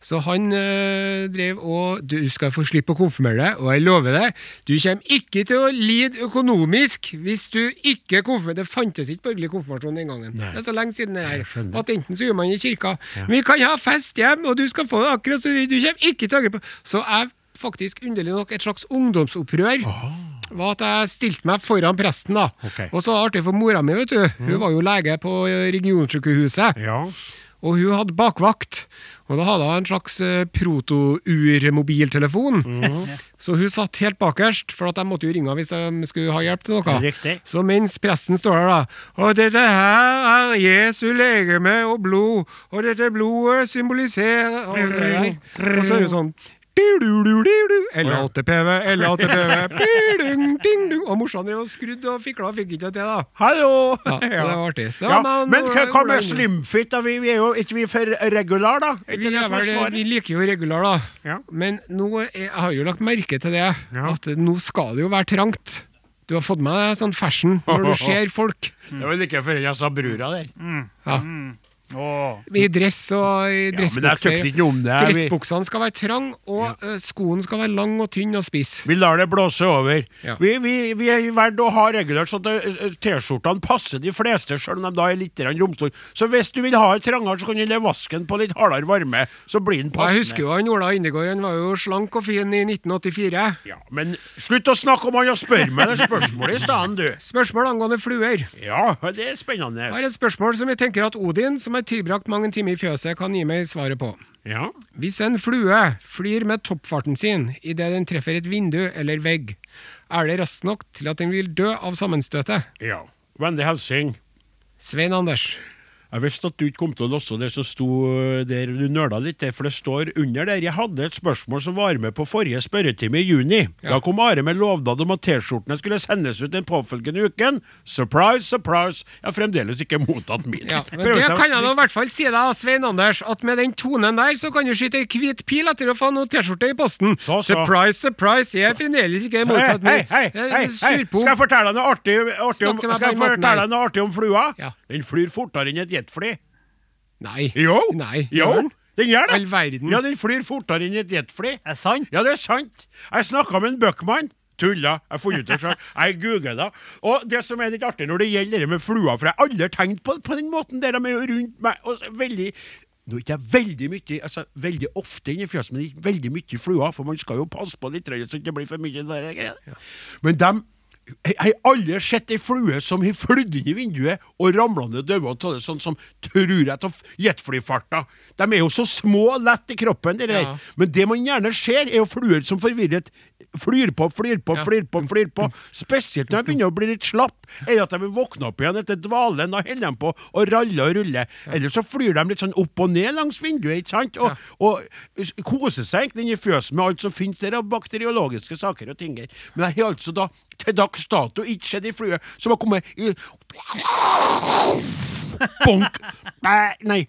Så han øh, drev og Du skal få slippe å konfirmere deg, og jeg lover deg, du kommer ikke til å lide økonomisk hvis du ikke konfirmerer Det fantes ikke borgerlig konfirmasjon den gangen. Det er så lenge siden det her. At enten så gjør man det i kirka Vi kan ha fest hjem, og du skal få det akkurat så Du kommer ikke til å angre på Så jeg faktisk underlig nok et slags ungdomsopprør. Var at jeg stilte meg foran presten, da. Okay. Og så var det artig for mora mi, vet du. Hun var jo lege på regionsykehuset. Ja. Og hun hadde bakvakt. Og da hadde hun en slags eh, proto-ur-mobiltelefon. Så hun satt helt bakerst, for at de måtte jo ringe hvis de skulle ha hjelp til noe. Riktig. Så mens presten står der, da Og dette her er Jesu legeme og blod, og dette blodet symboliserer Og, og så er det sånn du-du-du-du-du, L8PV, L8PV, ding, ding, ding. Og morsan drev og skrudde og fikla og fikk ikke det til, da. Hallo! Ja, det var artig. Så, Ja, men- men hva, med slimfit? da? Vi, vi er jo ikke vi for regular, da? Vi, er vel, vi liker jo regular, da. Ja. Men nå er, jeg har jo lagt merke til det, Ja. at nå skal det jo være trangt. Du har fått med deg sånn fashion når du ser folk Det var like før jeg sa brura der. ja. Åh. i dress og i det, vi- Dressbuksene skal være trang, og ja. skoen skal være lang og tynn og spiss. Vi lar det blåse over. Ja. Vi, vi, vi er verdt å ha regulert sånn at eh, T-skjortene passer de fleste, selv om de da er litt romstore. Så hvis du vil ha det trangere, så kan du le vasken på litt hardere varme. Så blir den passende. jeg husker jo han Ola Indegård, han var jo slank og fin i 1984. Ja, men slutt å snakke om han og spør meg det spørsmålet i stedet, du. Spørsmål angående fluer. Ja, det er spennende. Jeg har et spørsmål som jeg tenker at Odin, som har tilbrakt mange timer i fjøset, kan gi meg svaret på. Ja. Hvis en flue flyr med toppfarten sin idet den treffer et vindu eller vegg, er det raskt nok til at den vil dø av sammenstøtet? ja. Wendy Helsing. Svein Anders. Jeg visste at du ikke kom til å låse det som sto øh, der. Du nøla litt der, for det står under der. Jeg hadde et spørsmål som var med på forrige spørretime i juni. Da kom Are med lovnad om at T-skjortene skulle sendes ut den påfølgende uken. Surprise, surprise. Jeg har fremdeles ikke mottatt min. Ja, men det kan jeg nå i hvert fall si deg, Svein Anders, at med den tonen der, så kan du skyte ei hvit pil etter å få noe T-skjorte i posten. Så, så. Surprise, surprise, jeg har fremdeles ikke mottatt min. hei, hei, hei. Skal jeg fortelle deg noe artig, artig om, Snakk til meg skal jeg fortelle deg noe artig om flua? Ja. Den flyr fortere enn et jetfly. Nei. Jo! Nei. jo. den? Gjør det. All verden. Ja, den flyr fortere enn et jetfly. Er det sant? Ja, det er sant. Jeg snakka med en Buckman. Tulla. Jeg har funnet ut det sjøl. Jeg googla. Og det som er litt artig når det gjelder det med flua, for jeg har aldri tenkt på, på den måten der de er jo rundt meg og så veldig nå er ikke jeg veldig mye, altså veldig ofte inni fjøset, men ikke veldig mye fluer, for man skal jo passe på litt, så det ikke blir for mye der. Men dem jeg har aldri sett ei flue som har flydd inn i vinduet og ramla ned døde av det, sånn som tror jeg av jetflyfarta. De er jo så små og lett i kroppen, de der. Ja. Men det man gjerne ser, er jo fluer som forvirret flyr på, flyr på, flyr på, flyr på. Spesielt når de begynner å bli litt slapp, eller at de vil våkne opp igjen etter dvalen. Da holder de på å ralle og rulle. Eller så flyr de litt sånn opp og ned langs vinduet, ikke sant? Og, og koser seg egentlig inni fjøset med alt som finnes der av bakteriologiske saker og ting. Men jeg har altså da til dags dato ikke sett i flue som har kommet i Bonk! Bæ, Nei.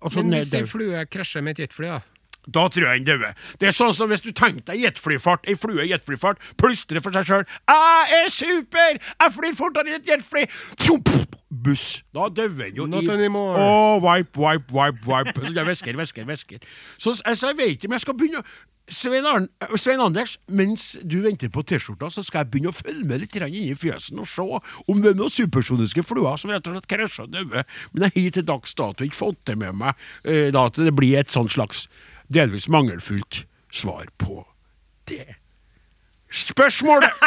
Og så Men hvis ei flue krasjer med et jetfly, da? Da tror jeg den dauer. Det er sånn som hvis du tenker deg jetflyfart, ei flue i jetflyfart, plystrer for seg sjøl. 'Jeg er super! Jeg flyr fortere enn et jetfly!' Buss. Da dauer den jo Not i anymore. Oh, wipe, wipe, wipe, wipe. Så jeg vesker, vesker, vesker Så s- altså, jeg vet ikke om jeg skal begynne å Svein, Svein Anders, mens du venter på T-skjorta, så skal jeg begynne å følge med litt inn inni fjøsen og se om det er noen supersoniske fluer som rett og slett krasjer og dauer. Men jeg har til dags dato ikke fått det med meg eh, da at det blir et sånn slags delvis mangelfullt svar på det spørsmålet.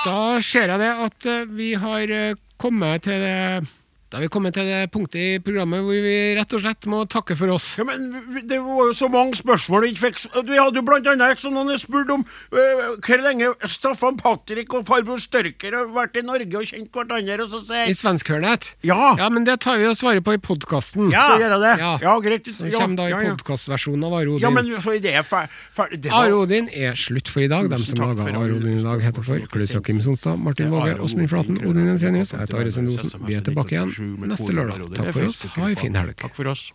Da ser jeg det at eh, vi har eh, kommet til det Da har vi kommet til det punktet i programmet hvor vi rett og slett må takke for oss. Ja, men Det var jo så mange spørsmål vi ikke fikk Vi hadde jo blant annet som noen spurte om øh, hvor lenge Staffan Patrick og farbror Størker har vært i Norge og kjent hverandre, og så sier I svenskhørnet. Ja. ja, men det tar vi og svarer på i podkasten. Ja. Skal gjøre det? Ja. Ja, greit. Som ja, kommer da i ja, ja. podkastversjonen av Are Odin. Ja, men for det er fer fer det var- Are Odin er slutt for i dag. Dem som laga Are Odin i dag, heter for Klaus Jakim Sonstad, Martin Våge, Åsmund Flaten, Odin, Ensenius. Jeg heter Are Sendosen. Vi er tilbake igjen med Neste lørdag. Takk for oss. Ha en fin helg. Takk for oss.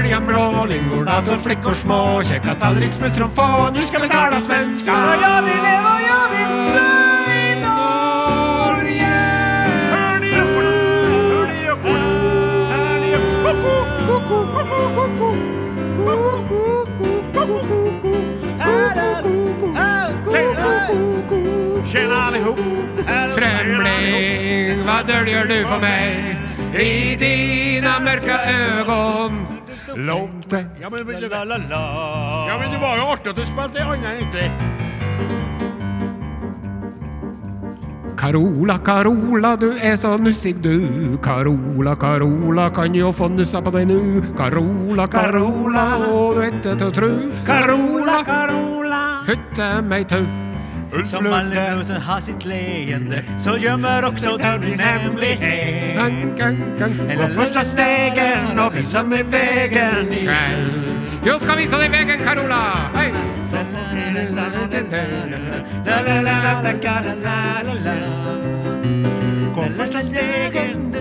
Böljan blå, lingor, dator, flickor små Käka tallrik, smultron, Nu ska vi tala svenska Jag vill leva, jag vill dö i Norge Hör ni ekorna? Hör ni ekorna? Hör ni ekorna? Koko, koko, koko, koko Koko, koko, koko, koko Tjena allihop! Främling, vad döljer du för mig i dina mörka ögon? Långt... Ja men, ja, men det var ju artigt, det spelade jag inte. Carola, Carola, du er så nussig du. Carola, Carola, kan jo få nussa på deg nu. Carola, Carola, og du ikke til å tru. Carola, Carola. Hytte meg tau. Som alle rosen har sitt leende, så gjemmer også du din hemmelighet. Gå första stegen och visa mig vägen i Kveld. Jo, skal vise deg vegen, Carola. Hei. Gå första stegen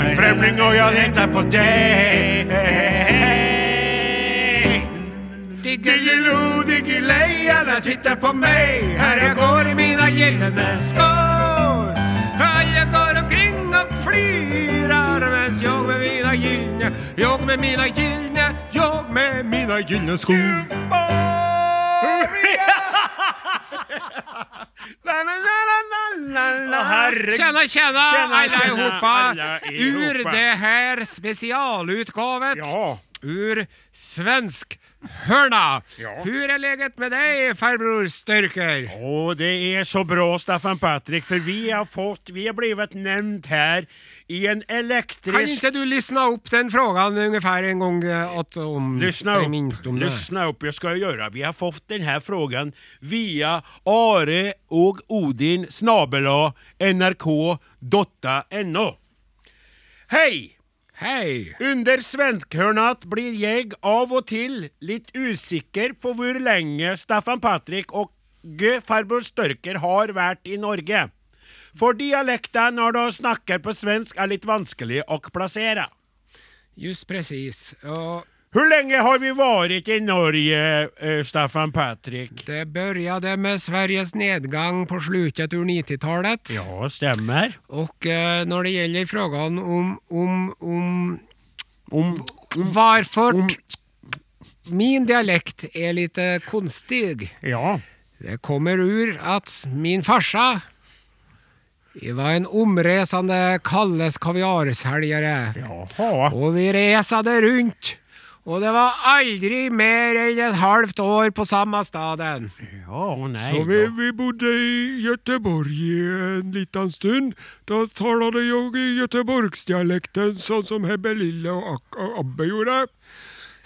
En fremling, og jeg venter på deg. Digge alla tittar på mig. Här jag går i mina gyllene skor. Alla går omkring och flirar mens jag med mina gyllene, jag med mina gyllene, jag med mina gyllene skor. Tjena, tjena, i alla Ur det här specialutgavet Ja. ur svensk hörna. Ja. Hvor er leget med deg, farbror Styrker? Åh, det er så bra Staffan Patrik, for vi har fått, vi har blivit nevnt her i en elektrisk Kan ikke du lyssna opp den frågan ungefär en gång eh, åt om Lyssna dig upp, minst om det? lyssna upp, jag ska göra. Vi har fått den här frågan via Are og Odin snabela nrk.no. Hej! Hej! Under svenkhörnat blir jeg av og til litt usikker på hvor lenge Staffan Patrik og G. farbror Størker har vært i Norge. For dialekten når de snakker på svensk er litt vanskelig å plassere. Just precis. Och Hvor lenge har vi vært i Norge, eh, Staffan Patrik? det begynte med Sveriges nedgang på slutet av 90-tallet. Ja, stemmer. Og eh, när det gjelder frågan om, om, om Om om Varfor min dialekt er litt konstig. Ja. Det kommer ur at min farsa vi var en omreisende Kalles kaviarselgere. Og vi reiste runt. Och det var aldri mer enn et halvt år på samme staden. Ja, nei Så vi, vi bodde i Göteborg en liten stund. Da talade jag i Göteborgsdialekten sånn som Hebbe Lille og Ak- Abbe gjorde.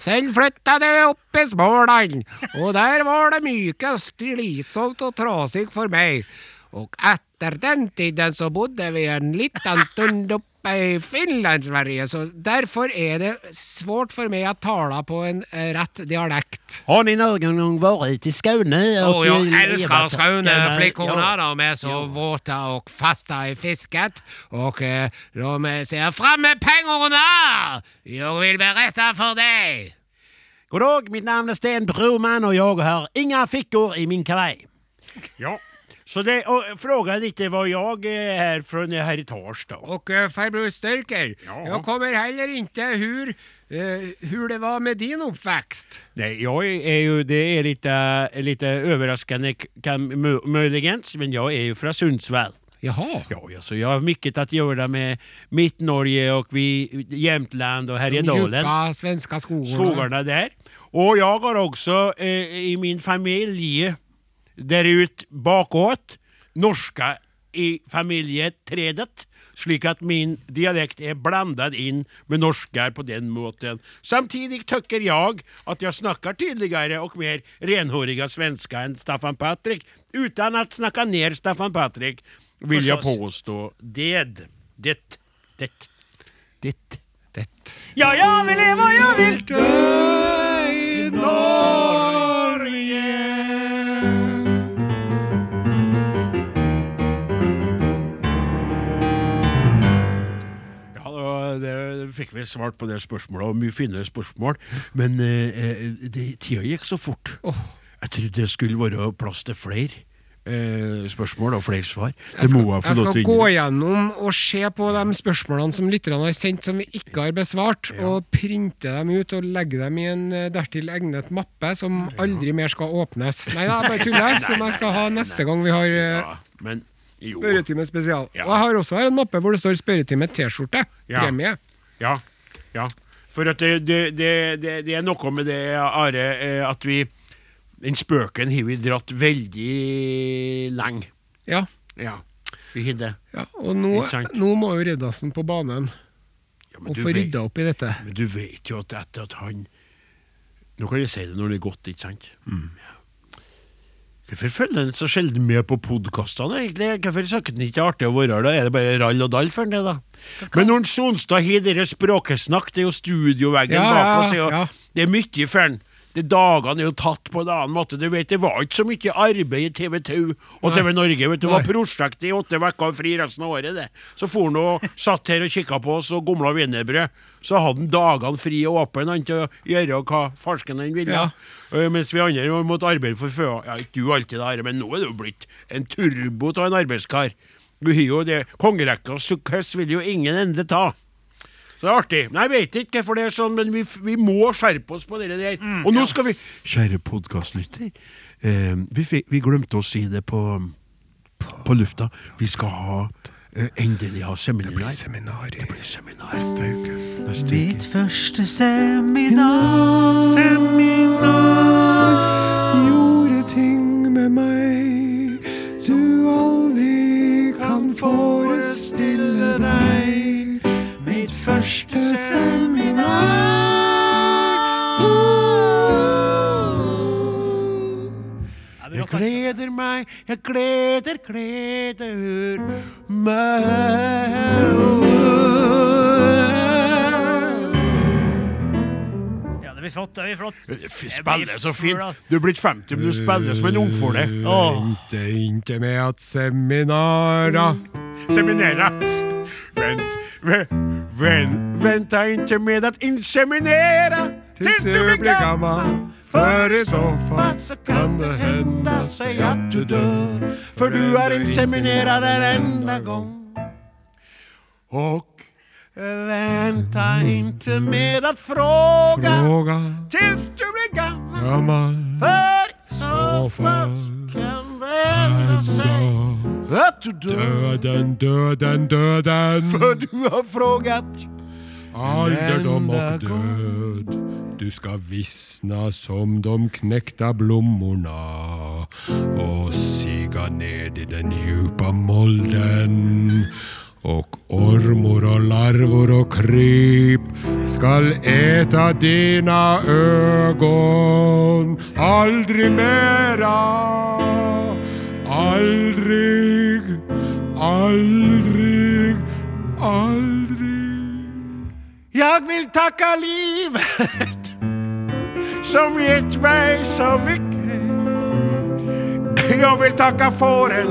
Sen flytta de opp i Småland og der var det mye slitsomt og trasig for meg. Og etter den tiden så bodde vi en liten stund uppe i Finland, Sverige, så derfor er det svårt for meg å tale på en rett dialekt. Har ni noen gang vært i Skåne? oh, jeg elsker älskar Flikkene Ja. De är så våte og faste i fisket. og eh, de ser fram med pengene! Jeg vil berette for deg. God dag, mitt navn er Sten Broman og jeg har inga fikkor i min kavei. Ja. Så det, och fråga lite var jag är här från här i Tars Och eh, farbror Störker, Ja. jag kommer heller inte hur, eh, hur det var med din uppväxt. Nej, jag är ju, det är lite, lite överraskande kan, möjligen, men jag är ju från Sundsvall. Jaha. Ja, ja, så jag har mycket att göra med mitt Norge och vi, Jämtland och De Härjedalen. djupa svenska skogarna. skogarna där. Och jag har också eh, i min familj där ut bakåt norska i familietredet, Slik at min dialekt er blandet inn med norskar på den måten. Samtidig tøkker jeg at jeg snakker tydeligere og mer renhåriga svenska enn Staffan Patrik. Utan å snakke ned Staffan Patrik vil jeg påstå det. Det. Det. Det. Det. Ja, jeg vil leve, og jeg vil dø i Ja, fikk vi svart på det spørsmålet, og mye finere spørsmål. Men eh, eh, det, tida gikk så fort. Jeg trodde det skulle være plass til flere. eh, spørsmål og flere svar. Jeg skal, jeg jeg skal gå gjennom og se på de spørsmålene som lytterne har sendt som vi ikke har besvart, og printe dem ut og legge dem i en eh, dertil egnet mappe som aldri mer skal åpnes. Nei da, jeg bare tuller, som jeg skal ha neste gang vi har eh, Ja, spørretime spesial. Ja. Og jeg har også her en mappe hvor det står spørretime T-skjorte. Ja. Premie. Ja. ja. For at det, det, det, det, er noe med det, Are, eh, at vi Den spøken har vi dratt veldig lenge. Ja. Ja, vi har det. ja. Og nå, nå må jo Riddarsen på banen Ja, og få rydda opp i dette. Men du vet jo at etter at han Nå kan jeg si det når det er godt, ikke sant? Mm. Ja. Hvorfor følger han så sjelden med på podkastene, egentlig? Hvorfor syns han ikke det er artig å være her? Da er det bare rall og dall for han, det, da. Men når Sonstad har dere språkesnakk, det er jo studioveggen Ja, bak oss, ja, ja. det er mye for han. De dagene er jo tatt på en annen måte. Du vet, Det var ikke så mye arbeid i TV 2 og TV Norge. vet du, Det var prosjekt i åtte uker og fri resten av året. det. Så for han og satt her og kikka på oss og gomla wienerbrød. Så hadde han dagene fri og åpne han til å gjøre hva farsken han ville. Ja. Eh, Mens vi andre måtte arbeide for føa. Ja, ikke du alltid, der, men nå er du blitt en turbo av en arbeidskar. Du har jo det. Kongerekkas sukkes vil jo ingen ende ta. Så det er artig. Nei, Jeg vet ikke hvorfor det er sånn, men vi, vi må skjerpe oss på det der. Mm, og nå skal vi Kjære podkastlytter, eh, vi, vi glemte å si det på, på lufta. Vi skal ha eh, endelig ha seminar. Det blir Seminar Det blir seminar neste uke. neste uke. Mitt første seminar. Seminar. Gjorde ting med meg du aldri kan forestille deg. Første seminar. Jeg gleder meg, jeg gleder, gleder meg. Ja, det blir flott. Det blir flott. Spiller så fint. Du er blitt 50, men du spiller som en ungfole. Vente inte med at seminara Seminera. Vent, vent, vent, vänta inte med att inseminera tills du blir gammal. For i så fall kan det hända sig att du dör. För du är inseminerad en enda gång. Och vänta inte med att fråga Fråga tills du blir gammal. gammal För i så Så fall kan det hända sig hända døden, du döden, döden För du har frågat. Alderdom og død. Du skal visna som de knekta blommorna og siga ned i den djupa molden. Og ormor og larvor og kryp skal eta dina ögon aldri mera aldrig aldrig aldrig Jag vill tacka livet som gett mig så mycket. Jag vill tacka fåren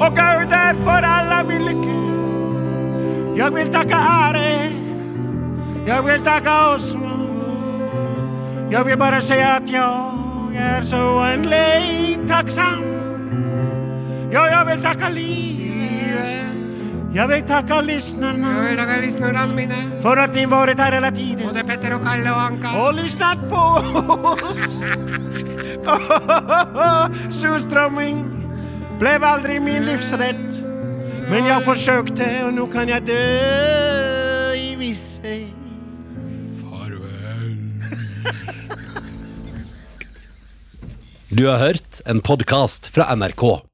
och Guden för alla min lycka. Jag vill tacka Are, jag vill tacka Osmo. Jag vill bara säga att jag är så oändligt tacksam. Ja, jag vill tacka livet. Jag vill tacka lyssnarna. Jag vill tacka lyssnarna mina, För att ni varit här hela tiden både Petter och Kalle och Anka. och lyssnat på oss. Surströmming blev aldrig min livsrätt. Men jag försökte och nu kan jag dö i visshet. Farvel. Du har hørt en podkast fra NRK.